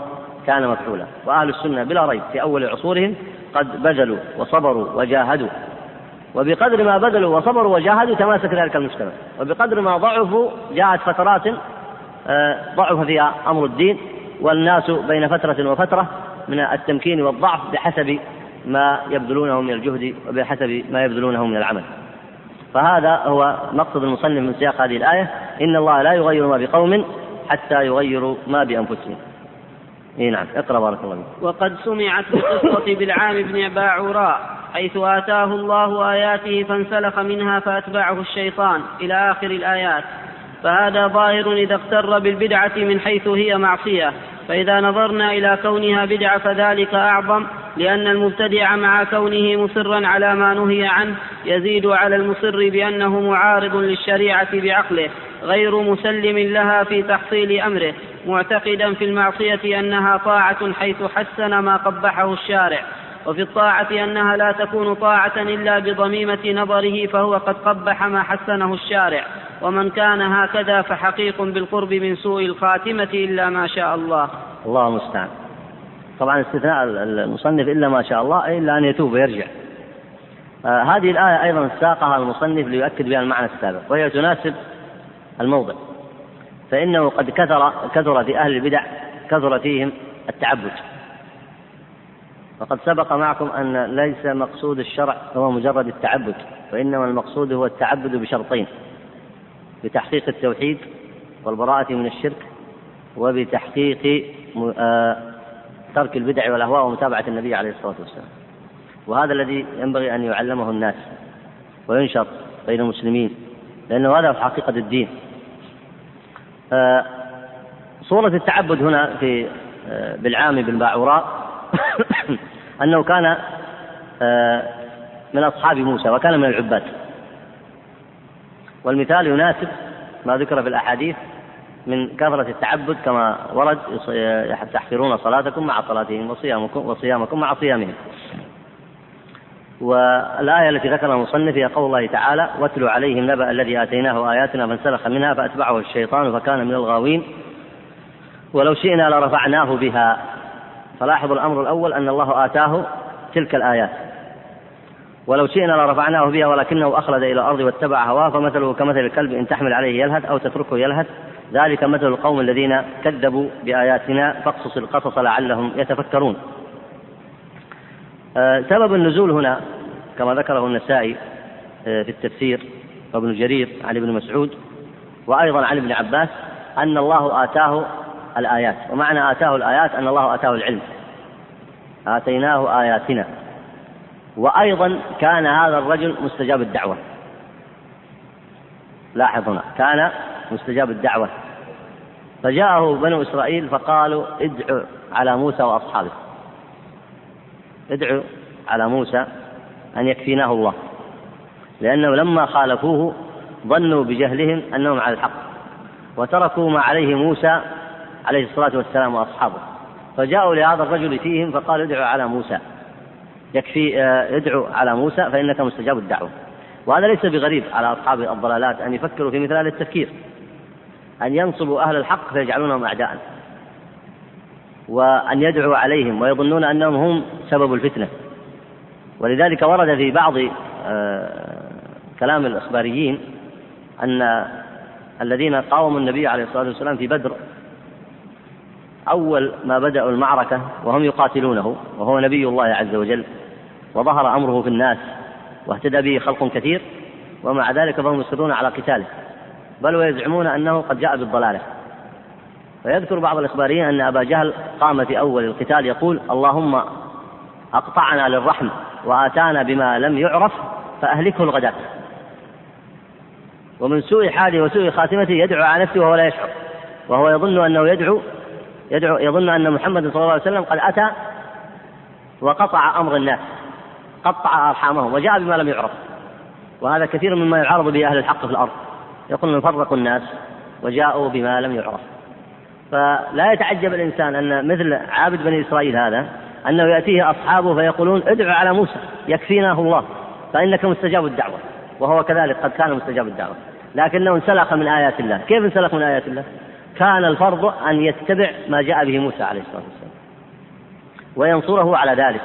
كان مفعولا. وأهل السنة بلا ريب في أول عصورهم قد بذلوا وصبروا وجاهدوا. وبقدر ما بذلوا وصبروا وجاهدوا تماسك ذلك المجتمع وبقدر ما ضعفوا جاءت فترات آه، ضعف فيها أمر الدين والناس بين فترة وفترة من التمكين والضعف بحسب ما يبذلونه من الجهد وبحسب ما يبذلونه من العمل. فهذا هو مقصد المصنف من سياق هذه الآية. إن الله لا يغير ما بقوم حتى يغيروا ما بأنفسهم. إي نعم اقرأ بارك الله فيك. وقد سمعت بقصة بالعام بن باعوراء حيث آتاه الله آياته فانسلخ منها فأتبعه الشيطان إلى آخر الآيات. فهذا ظاهر إذا اغتر بالبدعة من حيث هي معصية. فإذا نظرنا إلى كونها بدعة فذلك أعظم لأن المبتدع مع كونه مصرا على ما نهي عنه يزيد على المصر بأنه معارض للشريعة بعقله غير مسلم لها في تحصيل أمره معتقدا في المعصية أنها طاعة حيث حسن ما قبحه الشارع وفي الطاعة أنها لا تكون طاعة إلا بضميمة نظره فهو قد قبح ما حسنه الشارع ومن كان هكذا فحقيق بالقرب من سوء الخاتمة إلا ما شاء الله. الله المستعان. طبعا استثناء المصنف إلا ما شاء الله إلا أن يتوب ويرجع. آه هذه الآية أيضا ساقها المصنف ليؤكد بها المعنى السابق وهي تناسب الموضع. فإنه قد كثر كثر في أهل البدع كثر فيهم التعبد. وقد سبق معكم أن ليس مقصود الشرع هو مجرد التعبد وإنما المقصود هو التعبد بشرطين بتحقيق التوحيد والبراءة من الشرك وبتحقيق آه، ترك البدع والأهواء ومتابعة النبي عليه الصلاة والسلام. وهذا الذي ينبغي أن يعلمه الناس وينشر بين المسلمين لأنه هذا في حقيقة الدين. آه، صورة التعبد هنا في آه، بالعام بن باعوراء أنه كان من أصحاب موسى وكان من العباد. والمثال يناسب ما ذكر في الأحاديث من كثرة التعبد كما ورد تحقرون صلاتكم مع صلاتهم وصيامكم وصيامكم مع صيامهم. والآية التي ذكرها المصنف هي قول الله تعالى: واتل عليهم نبأ الذي آتيناه آياتنا فانسلخ منها فأتبعه الشيطان فكان من الغاوين. ولو شئنا لرفعناه بها. فلاحظوا الأمر الأول أن الله آتاه تلك الآيات. ولو شئنا لرفعناه بها ولكنه أخلد إلى الأرض واتبع هواه فمثله كمثل الكلب إن تحمل عليه يلهث أو تتركه يلهث. ذلك مثل القوم الذين كذبوا بآياتنا فاقصص القصص لعلهم يتفكرون. آه، سبب النزول هنا كما ذكره النسائي آه، في التفسير وابن جرير عن ابن مسعود وأيضا عن ابن عباس أن الله آتاه الآيات. ومعنى آتاه الآيات أن الله آتاه العلم. آتيناه آياتنا. وأيضا كان هذا الرجل مستجاب الدعوة. لاحظ هنا كان مستجاب الدعوة. فجاءه بنو إسرائيل فقالوا ادعوا على موسى وأصحابه. ادعوا على موسى أن يكفيناه الله. لأنه لما خالفوه ظنوا بجهلهم أنهم على الحق وتركوا ما عليه موسى عليه الصلاة والسلام وأصحابه. فجاءوا لهذا الرجل فيهم فقالوا ادعوا على موسى. يكفي آه، ادعوا على موسى فإنك مستجاب الدعوة. وهذا ليس بغريب على أصحاب الضلالات أن يفكروا في مثل هذا التفكير. أن ينصبوا أهل الحق فيجعلونهم أعداء وأن يدعوا عليهم ويظنون أنهم هم سبب الفتنة. ولذلك ورد في بعض آه، كلام الإخباريين أن الذين قاوموا النبي عليه الصلاة والسلام في بدر أول ما بدأوا المعركة وهم يقاتلونه وهو نبي الله عز وجل وظهر أمره في الناس واهتدى به خلق كثير ومع ذلك فهم يصرون على قتاله. بل ويزعمون أنه قد جاء بالضلالة. ويذكر بعض الإخباريين أن أبا جهل قام في أول القتال يقول اللهم أقطعنا للرحم وآتانا بما لم يعرف فأهلكه الغداة. ومن سوء حاله وسوء خاتمته يدعو على نفسه وهو لا يشعر. وهو يظن أنه يدعو يدعو يظن أن محمد صلى الله عليه وسلم قد أتى وقطع أمر الناس قطع أرحامهم وجاء بما لم يعرف. وهذا كثير مما يعارض به أهل الحق في الأرض. يقولون فرقوا الناس وجاءوا بما لم يعرف. فلا يتعجب الإنسان أن مثل عابد بني إسرائيل هذا أنه يأتيه أصحابه فيقولون ادعوا على موسى يكفيناه الله فإنك مستجاب الدعوة وهو كذلك قد كان مستجاب الدعوة. لكنه انسلخ من آيات الله. كيف انسلخ من آيات الله؟ كان الفرض أن يتبع ما جاء به موسى عليه الصلاة والسلام وينصره على ذلك.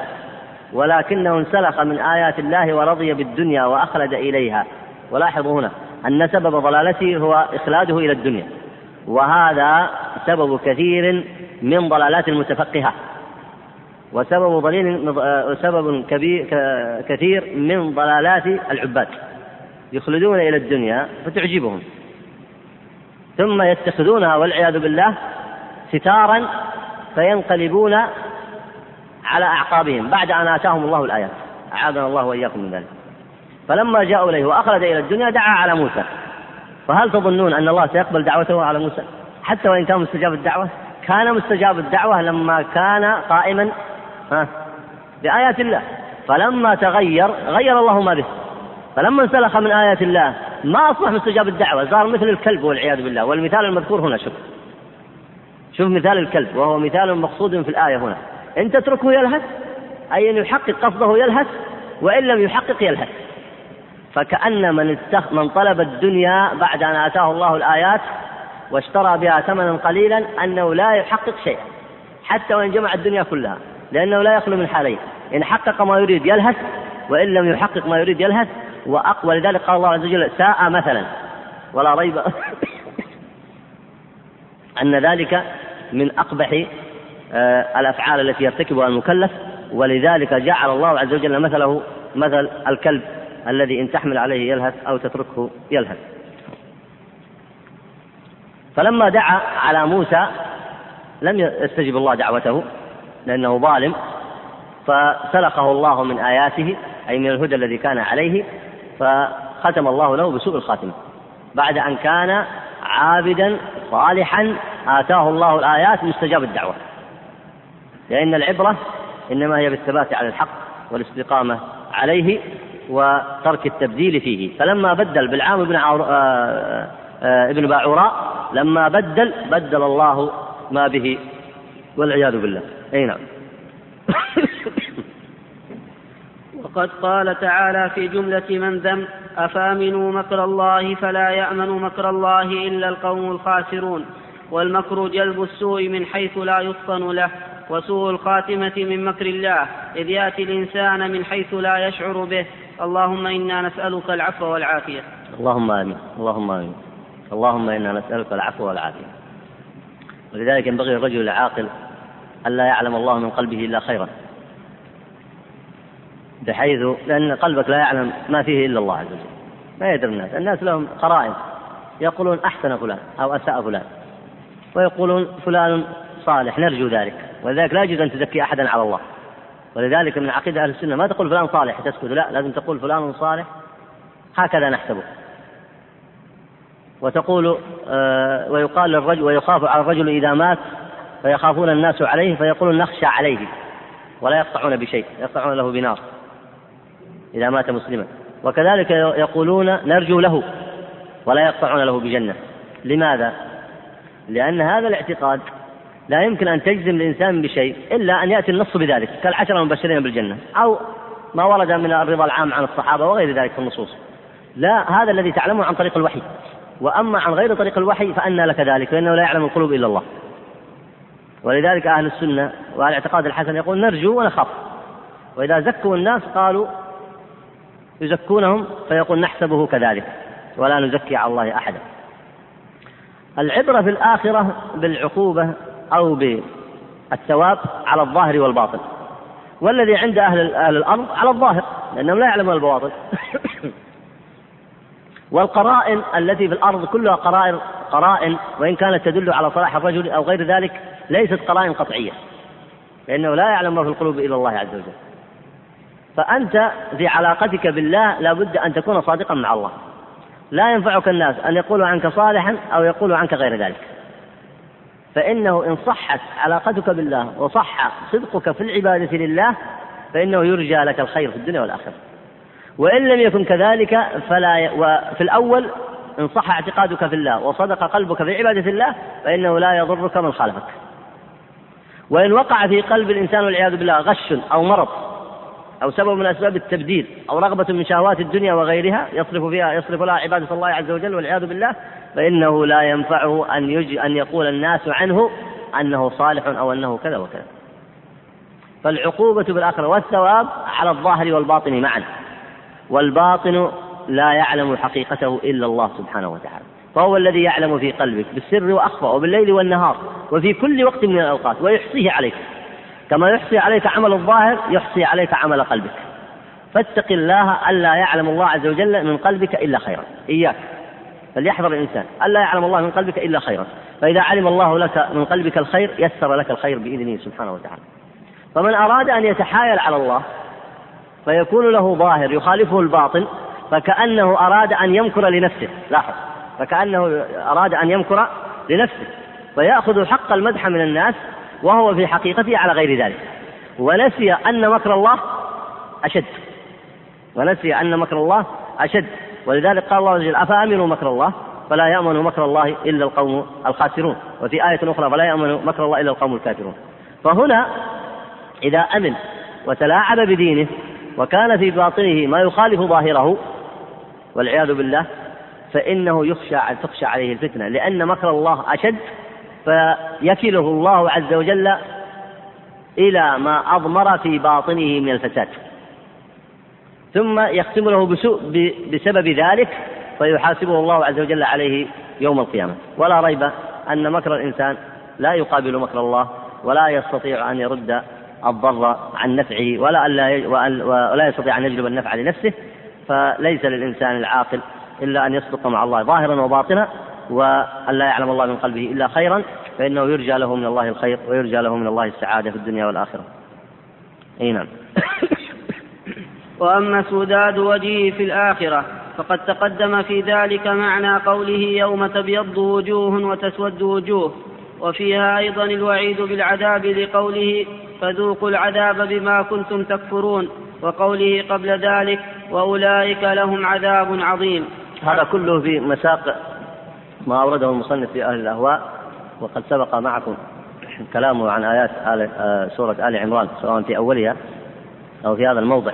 ولكنه انسلخ من آيات الله ورضي بالدنيا وأخلد إليها. ولاحظوا هنا أن سبب ضلالته هو إخلاده إلى الدنيا وهذا سبب كثير من ضلالات المتفقهة وسبب ضليل سبب كبير كثير من ضلالات العباد يخلدون إلى الدنيا فتعجبهم ثم يتخذونها والعياذ بالله ستارا فينقلبون على أعقابهم بعد أن آتاهم الله الآيات أعاذنا الله وإياكم من ذلك. فلما جاءوا إليه وأخرج إلى الدنيا دعا على موسى. فهل تظنون أن الله سيقبل دعوته على موسى؟ حتى وإن كان مستجاب الدعوة؟ كان مستجاب الدعوة لما كان قائما ها بآيات الله. فلما تغير غير الله ما به. فلما انسلخ من آيات الله ما أصبح مستجاب الدعوة. صار مثل الكلب والعياذ بالله. والمثال المذكور هنا شوف. شوف مثال الكلب وهو مثال مقصود في الآية هنا. إن تتركه يلهث أي أن يحقق قصده يلهث وإن لم يحقق يلهث. فكأن من استخ... من طلب الدنيا بعد أن آتاه الله الآيات واشترى بها ثمنا قليلا أنه لا يحقق شيئا حتى وإن جمع الدنيا كلها لأنه لا يخلو من حالين إن حقق ما يريد يلهث وإن لم يحقق ما يريد يلهث وأقوى لذلك قال الله عز وجل ساء مثلا ولا ريب أن ذلك من أقبح آه، الأفعال التي يرتكبها المكلف ولذلك جعل الله عز وجل مثله مثل الكلب. الذي إن تحمل عليه يلهث أو تتركه يلهث. فلما دعا على موسى لم يستجب الله دعوته لأنه ظالم فسلخه الله من آياته أي من الهدى الذي كان عليه فختم الله له بسوء الخاتمة بعد أن كان عابدا صالحا آتاه الله الآيات مستجاب الدعوة. لأن العبرة إنما هي بالثبات على الحق والاستقامة عليه وترك التبديل فيه. فلما بدل بالعام بن عور... آه... آه... ابن باعوراء لما بدل بدل الله ما به. والعياذ بالله. أي نعم. وقد قال تعالى في جملة من ذم أفامنوا مكر الله فلا يأمن مكر الله إلا القوم الخاسرون. والمكر جلب السوء من حيث لا يفطن له وسوء الخاتمة من مكر الله. إذ يأتي الإنسان من حيث لا يشعر به. اللهم إنا نسألك العفو والعافية. اللهم آمين. اللهم آمين. اللهم إنا نسألك العفو والعافية. ولذلك ينبغي الرجل العاقل ألا يعلم الله من قلبه إلا خيرا. بحيث لأن قلبك لا يعلم ما فيه إلا الله عز وجل. ما يدري الناس. الناس لهم قرائن يقولون أحسن فلان أو أساء فلان. ويقولون فلان صالح نرجو ذلك. ولذلك لا يجوز أن تزكي أحدا على الله. ولذلك من عقيدة أهل السنة ما تقول فلان صالح تسكت لا لازم تقول فلان صالح هكذا نحسبه. وتقول آه ويقال للرجل ويخاف على الرجل إذا مات فيخافون الناس عليه فيقولون نخشى عليه ولا يقطعون بشيء يقطعون له بنار إذا مات مسلما. وكذلك يقولون نرجو له ولا يقطعون له بجنة. لماذا؟ لأن هذا الاعتقاد لا يمكن أن تجزم الإنسان بشيء إلا أن يأتي النص بذلك كالعشرة المبشرين بالجنة أو ما ورد من الرضا العام عن الصحابة وغير ذلك في النصوص. لا هذا الذي تعلمه عن طريق الوحي. وأما عن غير طريق الوحي فأنى لك ذلك فإنه لا يعلم القلوب إلا الله. ولذلك أهل السنة وأهل الاعتقاد الحسن يقول نرجو ونخاف. وإذا زكوا الناس قالوا يزكونهم فيقول نحسبه كذلك ولا نزكي على الله أحدا. العبرة في الآخرة بالعقوبة أو بالثواب على الظاهر والباطن. والذي عند أهل أهل الأرض على الظاهر لأنهم لا يعلمون البواطن. والقرائن التي في الأرض كلها قرائن قرائن وإن كانت تدل على صلاح الرجل أو غير ذلك ليست قرائن قطعية. لأنه لا يعلم ما في القلوب إلا الله عز وجل. فأنت في علاقتك بالله لابد أن تكون صادقا مع الله. لا ينفعك الناس أن يقولوا عنك صالحا أو يقولوا عنك غير ذلك. فإنه إن صحت علاقتك بالله وصح صدقك في العبادة لله فإنه يرجى لك الخير في الدنيا والآخرة. وإن لم يكن كذلك فلا وفي الأول إن صح اعتقادك في الله وصدق قلبك في عبادة الله فإنه لا يضرك من خالفك. وإن وقع في قلب الإنسان والعياذ بالله غش أو مرض أو سبب من أسباب التبديل أو رغبة من شهوات الدنيا وغيرها يصرف فيها يصرف لها عبادة الله عز وجل والعياذ بالله فإنه لا ينفعه أن يج أن يقول الناس عنه أنه صالح أو أنه كذا وكذا. فالعقوبة بالآخرة والثواب على الظاهر والباطن معا. والباطن لا يعلم حقيقته إلا الله سبحانه وتعالى. فهو الذي يعلم في قلبك بالسر وأخفى وبالليل والنهار وفي كل وقت من الأوقات ويحصيه عليك. كما يحصي عليك عمل الظاهر يحصي عليك عمل قلبك. فاتق الله ألا يعلم الله عز وجل من قلبك إلا خيرا. إياك. فليحذر الإنسان. ألا يعلم الله من قلبك إلا خيرا. فإذا علم الله لك من قلبك الخير يسر لك الخير بإذنه سبحانه وتعالى. فمن أراد أن يتحايل على الله فيكون له ظاهر يخالفه الباطن فكأنه أراد أن يمكر لنفسه. لاحظ. فكأنه أراد أن يمكر لنفسه. فيأخذ حق المدح من الناس وهو في حقيقته على غير ذلك. ونسي أن مكر الله أشد. ونسي أن مكر الله أشد. ولذلك قال الله عز وجل أفأمنوا مكر الله؟ فلا يأمن مكر الله إلا القوم الخاسرون. وفي آية أخرى فلا يأمن مكر الله إلا القوم الكافرون. فهنا إذا أمن وتلاعب بدينه وكان في باطنه ما يخالف ظاهره والعياذ بالله فإنه يخشى تخشى عليه الفتنة. لأن مكر الله أشد فيكله الله عز وجل إلى ما أضمر في باطنه من الفساد. ثم يختم له بسوء بسبب ذلك فيحاسبه الله عز وجل عليه يوم القيامة. ولا ريب أن مكر الإنسان لا يقابل مكر الله ولا يستطيع أن يرد الضر عن نفعه ولا ألا ولا يستطيع أن يجلب النفع لنفسه. فليس للإنسان العاقل إلا أن يصدق مع الله ظاهرا وباطنا وأن لا يعلم الله من قلبه إلا خيرا فإنه يرجى له من الله الخير ويرجى له من الله السعادة في الدنيا والآخرة. أي نعم. وأما سداد وجهه في الآخرة فقد تقدم في ذلك معنى قوله يوم تبيض وجوه وتسود وجوه وفيها أيضا الوعيد بالعذاب لقوله فذوقوا العذاب بما كنتم تكفرون وقوله قبل ذلك وأولئك لهم عذاب عظيم. هذا كله في مساق ما أورده المصنف في أهل الأهواء وقد سبق معكم كلامه عن آيات آل آه، سورة آل عمران سواء في أولها أو في هذا الموضع.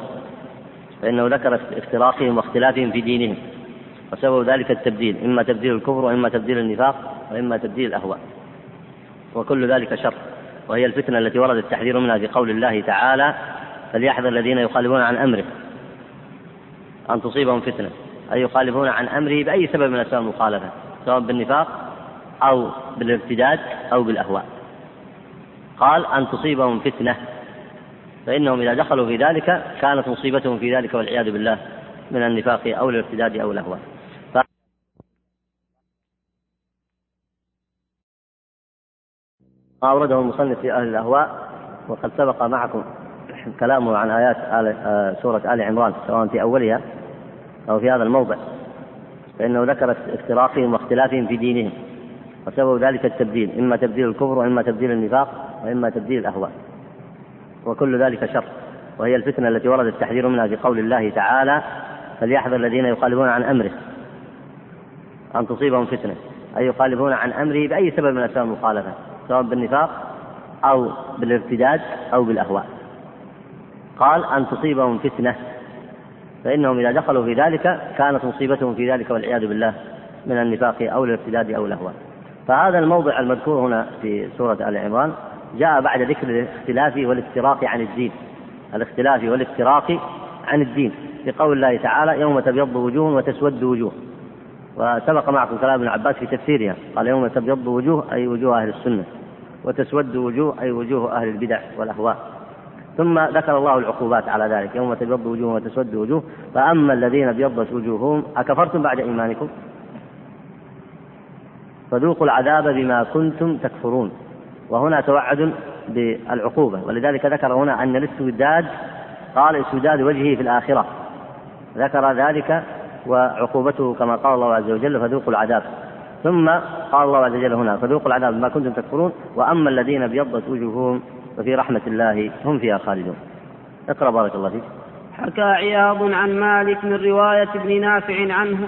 فإنه ذكر افتراقهم واختلافهم في دينهم. وسبب ذلك التبديل إما تبديل الكفر وإما تبديل النفاق وإما تبديل الأهواء. وكل ذلك شر. وهي الفتنة التي ورد التحذير منها في قول الله تعالى فليحذر الذين يخالفون عن أمره. أن تصيبهم فتنة. أي يخالفون عن أمره بأي سبب من أسباب المخالفة. سواء بالنفاق أو بالارتداد أو بالأهواء. قال أن تصيبهم فتنة فإنهم إذا دخلوا في ذلك كانت مصيبتهم في ذلك والعياذ بالله من النفاق أو الارتداد أو الأهواء. ما أورده المصنف في أهل الأهواء وقد سبق معكم كلامه عن آيات آل آه، سورة آل عمران سواء في أولها أو في هذا الموضع. فإنه ذكر افتراقهم واختلافهم في دينهم وسبب ذلك التبديل إما تبديل الكفر وإما تبديل النفاق وإما تبديل الأهواء. وكل ذلك شر. وهي الفتنة التي ورد التحذير منها في قول الله تعالى فليحذر الذين يخالفون عن أمره. أن تصيبهم فتنة. أي يخالفون عن أمره بأي سبب من أسباب المخالفة. سواء بالنفاق أو بالارتداد أو بالأهواء. قال أن تصيبهم فتنة. فإنهم إذا دخلوا في ذلك كانت مصيبتهم في ذلك والعياذ بالله من النفاق أو الارتداد أو الأهواء. فهذا الموضع المذكور هنا في سورة آل عمران جاء بعد ذكر الاختلاف والافتراق عن الدين. الاختلاف والافتراق عن الدين. في قول الله تعالى يوم تبيض وجوه وتسود وجوه. وسبق معكم كلام ابن عباس في تفسيرها. قال يوم تبيض وجوه أي وجوه أهل السنة. وتسود وجوه أي وجوه أهل البدع والأهواء. ثم ذكر الله العقوبات على ذلك. يوم تبيض وجوه وتسود وجوه. فأما الذين ابيضت وجوههم أكفرتم بعد إيمانكم؟ فذوقوا العذاب بما كنتم تكفرون. وهنا توعد بالعقوبة. ولذلك ذكر هنا أن الاستوداد قال استوداد وجهه في الآخرة. ذكر ذلك وعقوبته كما قال الله عز وجل فذوقوا العذاب. ثم قال الله عز وجل هنا فذوقوا العذاب بما كنتم تكفرون وأما الذين ابيضت وجوههم ففي رحمة الله هم فيها خالدون. اقرأ بارك الله فيك. حكى عياض عن مالك من رواية ابن نافع عنه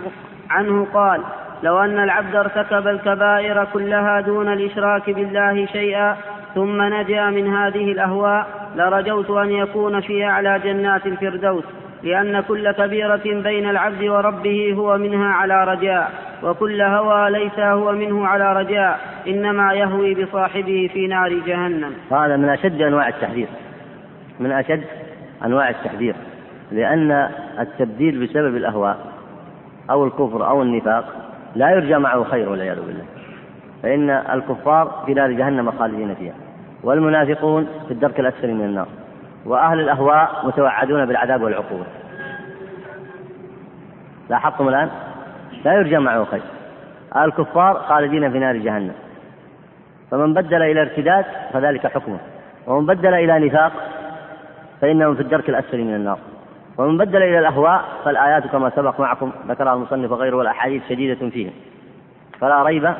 عنه قال لو أن العبد ارتكب الكبائر كلها دون الإشراك بالله شيئا ثم نجا من هذه الأهواء لرجوت أن يكون في أعلى جنات الفردوس لأن كل كبيرة بين العبد وربه هو منها على رجاء وكل هوى ليس هو منه على رجاء إنما يهوي بصاحبه في نار جهنم. هذا من أشد أنواع التحذير. من أشد أنواع التحذير. لأن التبديل بسبب الأهواء أو الكفر أو النفاق لا يرجى معه خير والعياذ بالله. فإن الكفار في نار جهنم خالدين فيها. والمنافقون في الدرك الأسفل من النار. وأهل الأهواء متوعدون بالعذاب والعقوبة. لاحظتم الآن؟ لا يرجى معه خير. الكفار خالدين في نار جهنم. فمن بدل إلى ارتداد فذلك حكمه. ومن بدل إلى نفاق فإنهم في الدرك الأسفل من النار. ومن بدل إلى الأهواء فالآيات كما سبق معكم ذكرها المصنف وغيره والأحاديث شديدة فيهم فلا ريب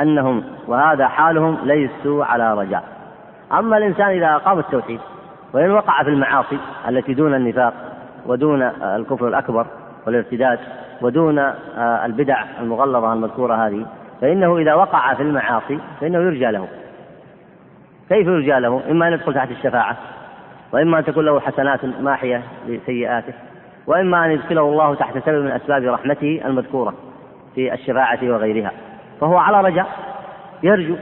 أنهم وهذا حالهم ليسوا على رجاء. أما الإنسان إذا أقام التوحيد وإن وقع في المعاصي التي دون النفاق ودون الكفر الأكبر والارتداد ودون البدع المغلظة المذكورة هذه فإنه إذا وقع في المعاصي فإنه يرجى له. كيف يرجى له؟ إما أن يدخل تحت الشفاعة وإما أن تكون له حسنات ماحية لسيئاته وإما أن يدخله الله تحت سبب من أسباب رحمته المذكورة في الشفاعة وغيرها. فهو على رجاء يرجو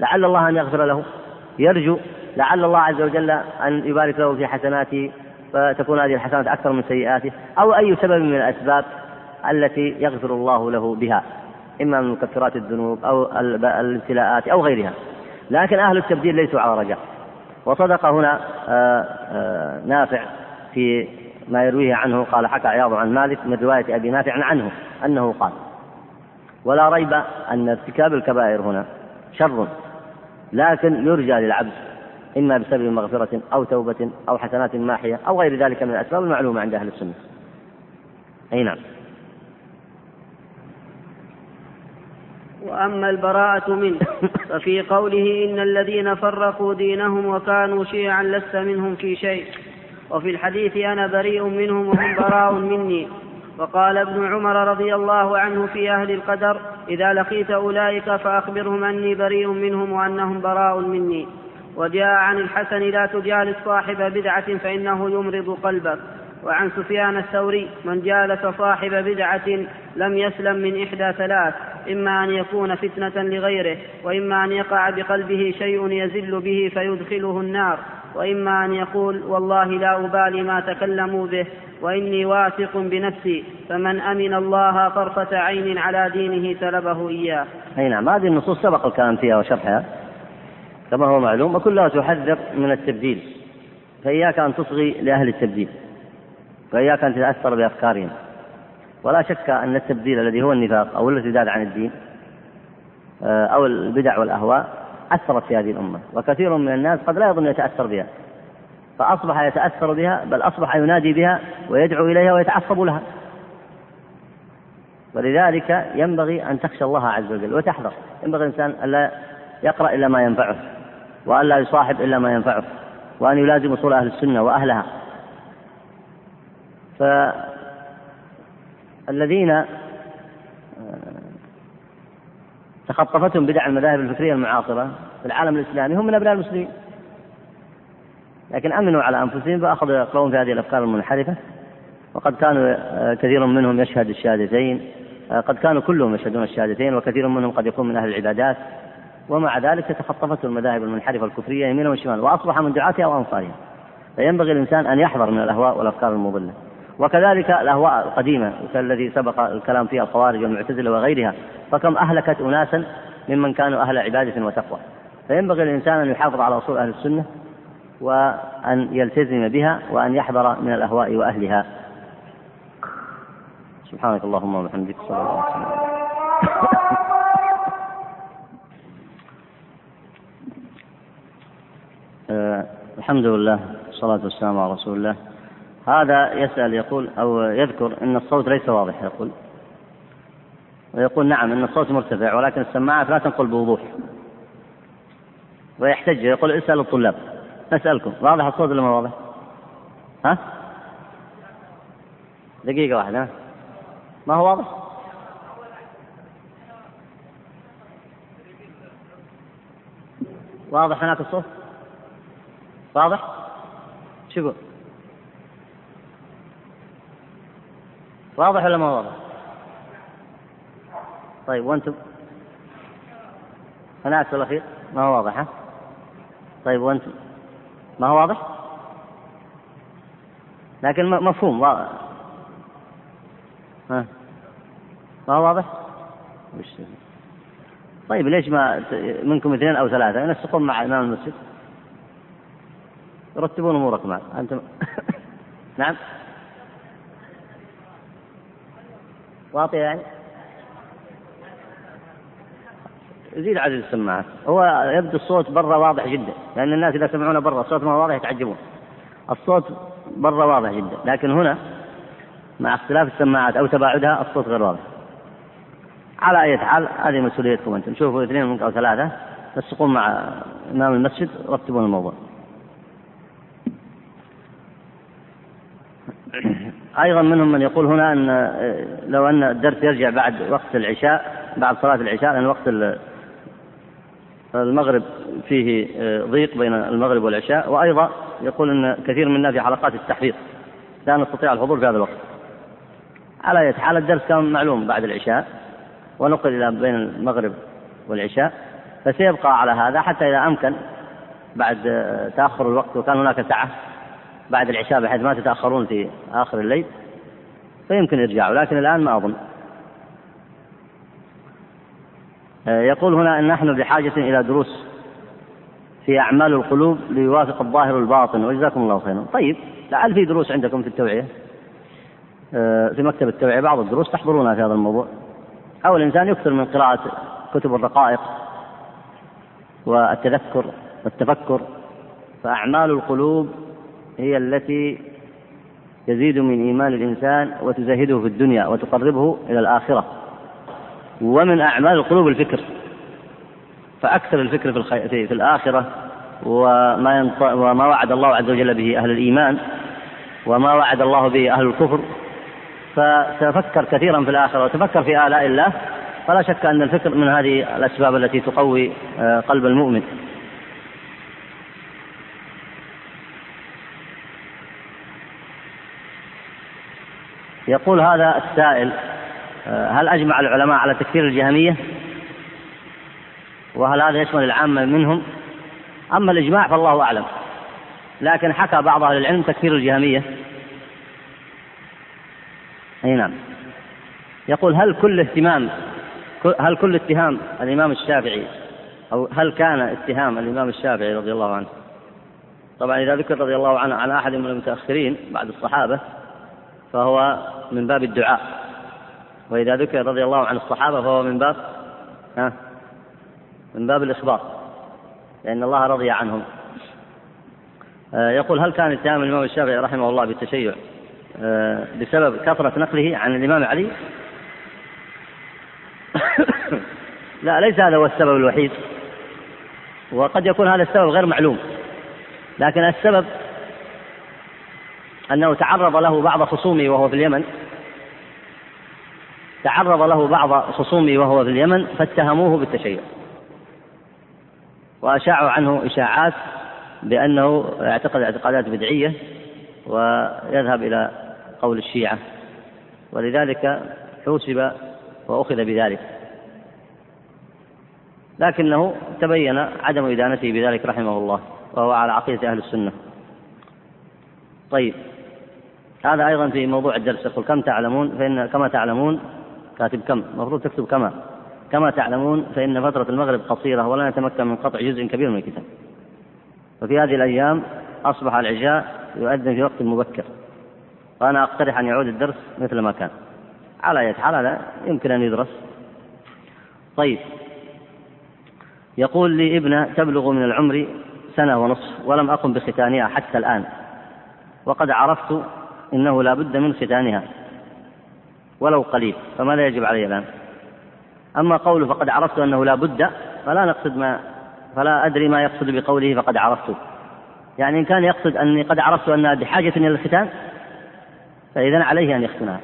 لعل الله أن يغفر له يرجو لعل الله عز وجل أن يبارك له في حسناته فتكون هذه الحسنات أكثر من سيئاته أو أي سبب من الأسباب التي يغفر الله له بها إما من مكفرات الذنوب أو الابتلاءات أو غيرها. لكن أهل التبديل ليسوا على رجاء. وصدق هنا آه، آه، نافع في ما يرويه عنه قال حكى عياض عن مالك من رواية أبي نافع عنه أنه قال ولا ريب أن ارتكاب الكبائر هنا شر لكن يرجى للعبد إما بسبب مغفرة أو توبة أو حسنات ماحية أو غير ذلك من الأسباب المعلومة عند أهل السنة. أي نعم. وأما البراءة منه. ففي قوله إن الذين فرقوا دينهم وكانوا شيعا لست منهم في شيء. وفي الحديث أنا بريء منهم وهم براء مني. وقال ابن عمر رضي الله عنه في أهل القدر إذا لقيت أولئك فأخبرهم أني بريء منهم وأنهم براء مني. وجاء عن الحسن لا تجالس صاحب بدعة فإنه يمرض قلبك. وعن سفيان الثوري من جالس صاحب بدعة لم يسلم من إحدى ثلاث إما أن يكون فتنة لغيره وإما أن يقع بقلبه شيء يزل به فيدخله النار وإما أن يقول والله لا أبالي ما تكلموا به وإني واثق بنفسي فمن أمن الله طرفة عين على دينه سلبه إياه. أي نعم هذه النصوص سبق الكلام فيها وشرحها. كما هو معلوم وكلها تحذر من التبديل فإياك أن تصغي لأهل التبديل. وإياك أن تتأثر بأفكارهم. ولا شك أن التبديل الذي هو النفاق أو الارتداد عن الدين آه، أو البدع والأهواء أثرت في هذه الأمة. وكثير من الناس قد لا يظن يتأثر بها. فأصبح يتأثر بها بل أصبح ينادي بها ويدعو إليها ويتعصب لها. ولذلك ينبغي أن تخشى الله عز وجل وتحذر. ينبغي الإنسان ألا يقرأ إلا ما ينفعه وألا يصاحب إلا ما ينفعه وأن يلازم أصول أهل السنة وأهلها. فالذين آه، تخطفتهم بدع المذاهب الفكرية المعاصرة في العالم الإسلامي هم من أبناء المسلمين. لكن أمنوا على أنفسهم فأخذوا يقرؤون في هذه الأفكار المنحرفة وقد كانوا آه، كثير منهم يشهد الشهادتين آه، قد كانوا كلهم يشهدون الشهادتين وكثير منهم قد يكون من أهل العبادات ومع ذلك تخطفته المذاهب المنحرفة الكفرية يمينا وشمالا وأصبح من دعاتها وأنصارها فينبغي الإنسان أن يحذر من الأهواء والأفكار المضلة. وكذلك الأهواء القديمة كالذي سبق الكلام فيها الخوارج والمعتزلة وغيرها. فكم أهلكت أناسا ممن كانوا أهل عبادة وتقوى. فينبغي الإنسان أن يحافظ على أصول أهل السنة وأن يلتزم بها وأن يحذر من الأهواء وأهلها. سبحانك اللهم وبحمدك صلى الله عليه وسلم. أه الحمد لله والصلاة والسلام على رسول الله. هذا يسأل يقول أو يذكر أن الصوت ليس واضح يقول ويقول نعم أن الصوت مرتفع ولكن السماعات لا تنقل بوضوح ويحتج يقول اسأل الطلاب نسألكم واضح الصوت ولا ما واضح؟ ها؟ دقيقة واحدة ما هو واضح؟ واضح هناك الصوت؟ واضح؟ شو يقول؟ واضح ولا ما واضح؟ طيب وأنتم؟ هناك في الأخير ما هو واضح ها؟ طيب وأنتم؟ ما هو واضح؟ لكن مفهوم واضح ها ما هو واضح؟ وش طيب ليش ما منكم اثنين أو ثلاثة ينسقون مع إمام المسجد يرتبون أموركم معه أنتم نعم واطية يعني؟ يزيد عدد السماعات. هو يبدو الصوت برا واضح جدا لأن الناس إذا سمعونا برا الصوت ما واضح يتعجبون. الصوت برا واضح جدا لكن هنا مع اختلاف السماعات أو تباعدها الصوت غير واضح. على أي حال هذه مسؤوليتكم أنتم. شوفوا اثنين منكم أو ثلاثة تسقون مع إمام المسجد رتبون الموضوع. أيضا منهم من يقول هنا أن لو أن الدرس يرجع بعد وقت العشاء بعد صلاة العشاء لأن وقت المغرب فيه ضيق بين المغرب والعشاء. وأيضا يقول أن كثير منا في حلقات التحفيظ لا نستطيع الحضور في هذا الوقت. على أي حال الدرس كان معلوم بعد العشاء ونقل إلى بين المغرب والعشاء فسيبقى على هذا حتى إذا أمكن بعد تأخر الوقت وكان هناك سعة بعد العشاء بحيث ما تتأخرون في آخر الليل فيمكن يرجعوا لكن الآن ما أظن. يقول هنا أن نحن بحاجة إلى دروس في أعمال القلوب ليوافق الظاهر الباطن وجزاكم الله خيرا. طيب لعل في دروس عندكم في التوعية. في مكتب التوعية بعض الدروس تحضرونها في هذا الموضوع. أو الإنسان يكثر من قراءة كتب الرقائق والتذكر والتفكر فأعمال القلوب هي التي تزيد من إيمان الإنسان وتزهده في الدنيا وتقربه إلى الآخرة. ومن أعمال القلوب الفكر فأكثر الفكر في, الخي... في, في الآخرة وما, ينط... وما وعد الله عز وجل به أهل الإيمان وما وعد الله به أهل الكفر. فتفكر كثيرا في الآخرة وتفكر في آلاء الله. فلا شك أن الفكر من هذه الأسباب التي تقوي آه، قلب المؤمن. يقول هذا السائل آه، هل أجمع العلماء على تكفير الجهمية؟ وهل هذا يشمل العامة منهم؟ أما الإجماع فالله أعلم. لكن حكى بعض أهل العلم تكفير الجهمية. أي نعم. يقول هل كل اهتمام هل كل اتهام الإمام الشافعي أو هل كان اتهام الإمام الشافعي رضي الله عنه؟ طبعا إذا ذكر رضي الله عنه عن أحد من المتأخرين بعد الصحابة فهو من باب الدعاء. وإذا ذكر رضي الله عن الصحابة فهو من باب ها من باب الإخبار لأن الله رضي عنهم. آه، يقول هل كان اتهام الإمام الشافعي رحمه الله بالتشيع آه، بسبب كثرة نقله عن الإمام علي؟ لا ليس هذا هو السبب الوحيد. وقد يكون هذا السبب غير معلوم لكن السبب أنه تعرض له بعض خصومه وهو في اليمن. تعرض له بعض خصومه وهو في اليمن فاتهموه بالتشيع. وأشاعوا عنه إشاعات بأنه يعتقد اعتقادات بدعية ويذهب إلى قول الشيعة. ولذلك حوسب وأخذ بذلك. لكنه تبين عدم إدانته بذلك رحمه الله وهو على عقيدة أهل السنة. طيب. هذا أيضا في موضوع الدرس. يقول كم تعلمون فإن كما تعلمون؟ كاتب كم؟ المفروض تكتب كما. كما تعلمون فإن فترة المغرب قصيرة ولا نتمكن من قطع جزء كبير من الكتاب. وفي هذه الأيام أصبح العشاء يؤذن في وقت مبكر. وأنا أقترح أن يعود الدرس مثل ما كان. على أي حال هذا يمكن أن يدرس. طيب. يقول لي ابنة تبلغ من العمر سنة ونصف ولم أقم بختانها حتى الآن. وقد عرفت إنه لا بد من ختانها ولو قليل فماذا يجب علي الآن. أما قوله فقد عرفت أنه لا بد فلا نقصد ما فلا أدري ما يقصد بقوله فقد عرفت. يعني إن كان يقصد أني قد عرفت أنها بحاجة إلى الختان فإذا عليه أن يختنها.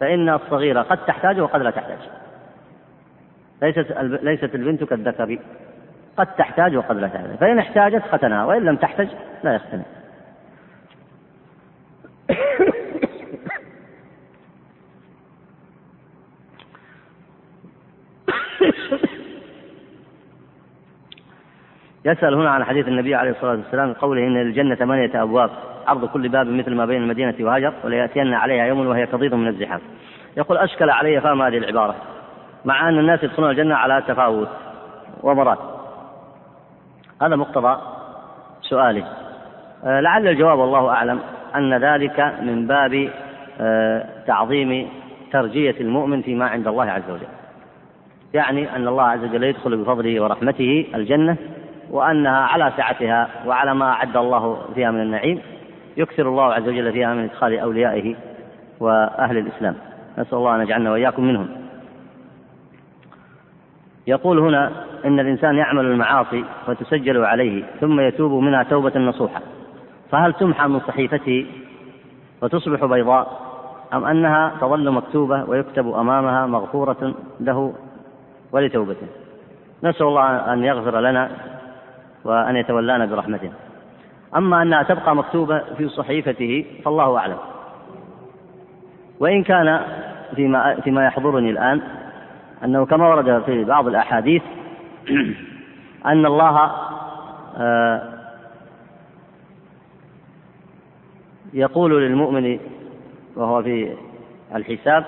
فإن الصغيرة قد تحتاج وقد لا تحتاج. ليست ليست البنت كالذكر قد تحتاج وقد لا تحتاج. فإن احتاجت ختنها وإن لم تحتج لا يختنها. يسأل هنا عن حديث النبي عليه الصلاة والسلام قوله إن للجنة ثمانية أبواب عرض كل باب مثل ما بين المدينة وهجر وليأتين عليها يوم وهي كضيض من الزحام. يقول أشكل علي فهم هذه العبارة مع أن الناس يدخلون الجنة على تفاوت ومرات. هذا مقتضى سؤاله آه، لعل الجواب والله أعلم. أن ذلك من باب آه، تعظيم ترجية المؤمن فيما عند الله عز وجل. يعني أن الله عز وجل يدخل بفضله ورحمته الجنة وأنها على سعتها وعلى ما أعد الله فيها من النعيم يكثر الله عز وجل فيها من إدخال أوليائه وأهل الإسلام. نسأل الله أن يجعلنا وإياكم منهم. يقول هنا إن الإنسان يعمل المعاصي وتسجل عليه ثم يتوب منها توبة نصوحة. فهل تمحى من صحيفته وتصبح بيضاء أم أنها تظل مكتوبة ويكتب أمامها مغفورة له ولتوبته؟ نسأل الله أن يغفر لنا وأن يتولانا برحمته. أما أنها تبقى مكتوبة في صحيفته فالله أعلم. وإن كان فيما فيما يحضرني الآن أنه كما ورد في بعض الأحاديث أن الله آه، يقول للمؤمن وهو في الحساب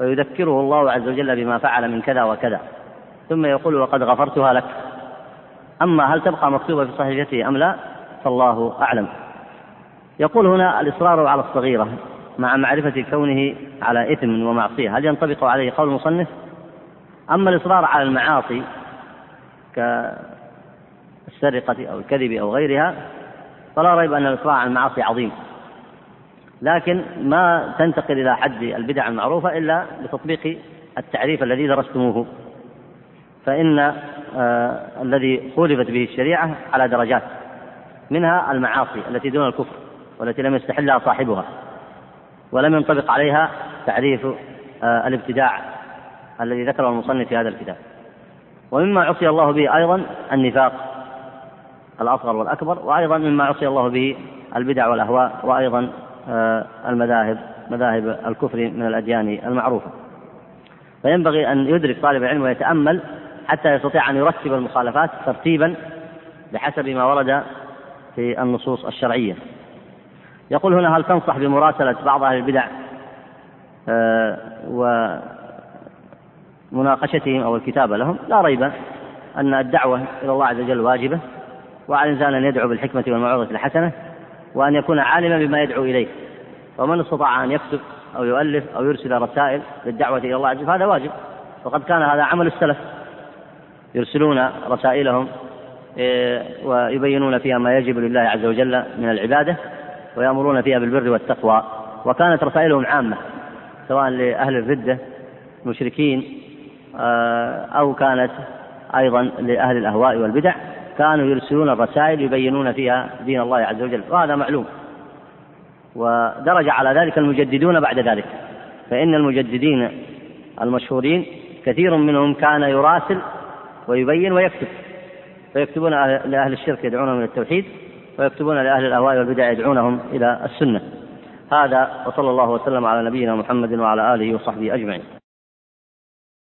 ويذكره الله عز وجل بما فعل من كذا وكذا ثم يقول وقد غفرتها لك. أما هل تبقى مكتوبة في صحيفته أم لا؟ فالله أعلم. يقول هنا الإصرار على الصغيرة مع معرفة كونه على إثم ومعصية. هل ينطبق عليه قول المصنف؟ أما الإصرار على المعاصي كالسرقة أو الكذب أو غيرها فلا ريب أن الإصرار على المعاصي عظيم. لكن ما تنتقل إلى حد البدع المعروفة إلا بتطبيق التعريف الذي درستموه. فإن آه الذي خولفت به الشريعة على درجات منها المعاصي التي دون الكفر والتي لم يستحلها صاحبها ولم ينطبق عليها تعريف آه الابتداع الذي ذكره المصنف في هذا الكتاب. ومما عصي الله به أيضا النفاق الأصغر والأكبر وأيضا مما عصي الله به البدع والأهواء وأيضا المذاهب مذاهب الكفر من الأديان المعروفة. فينبغي أن يدرك طالب العلم ويتأمل حتى يستطيع أن يرتب المخالفات ترتيبا بحسب ما ورد في النصوص الشرعية. يقول هنا هل تنصح بمراسلة بعض أهل البدع آه ومناقشتهم أو الكتابة لهم؟ لا ريب أن الدعوة إلى الله عز وجل واجبة وعلى الإنسان أن يدعو بالحكمة والموعظة الحسنة وأن يكون عالما بما يدعو إليه. ومن استطاع أن يكتب أو يؤلف أو يرسل رسائل للدعوة إلى الله عز وجل فهذا واجب. وقد كان هذا عمل السلف. يرسلون رسائلهم إيه، ويبينون فيها ما يجب لله عز وجل من العبادة ويأمرون فيها بالبر والتقوى. وكانت رسائلهم عامة سواء لأهل الردة المشركين آه، أو كانت أيضا لأهل الأهواء والبدع. كانوا يرسلون الرسائل يبينون فيها دين الله عز وجل. وهذا معلوم. ودرج على ذلك المجددون بعد ذلك. فإن المجددين المشهورين كثير منهم كان يراسل ويبين ويكتب. فيكتبون لأهل الشرك يدعونهم إلى التوحيد ويكتبون لأهل الأهواء والبدع يدعونهم إلى السنة. هذا وصلى الله وسلم على نبينا محمد وعلى آله وصحبه أجمعين.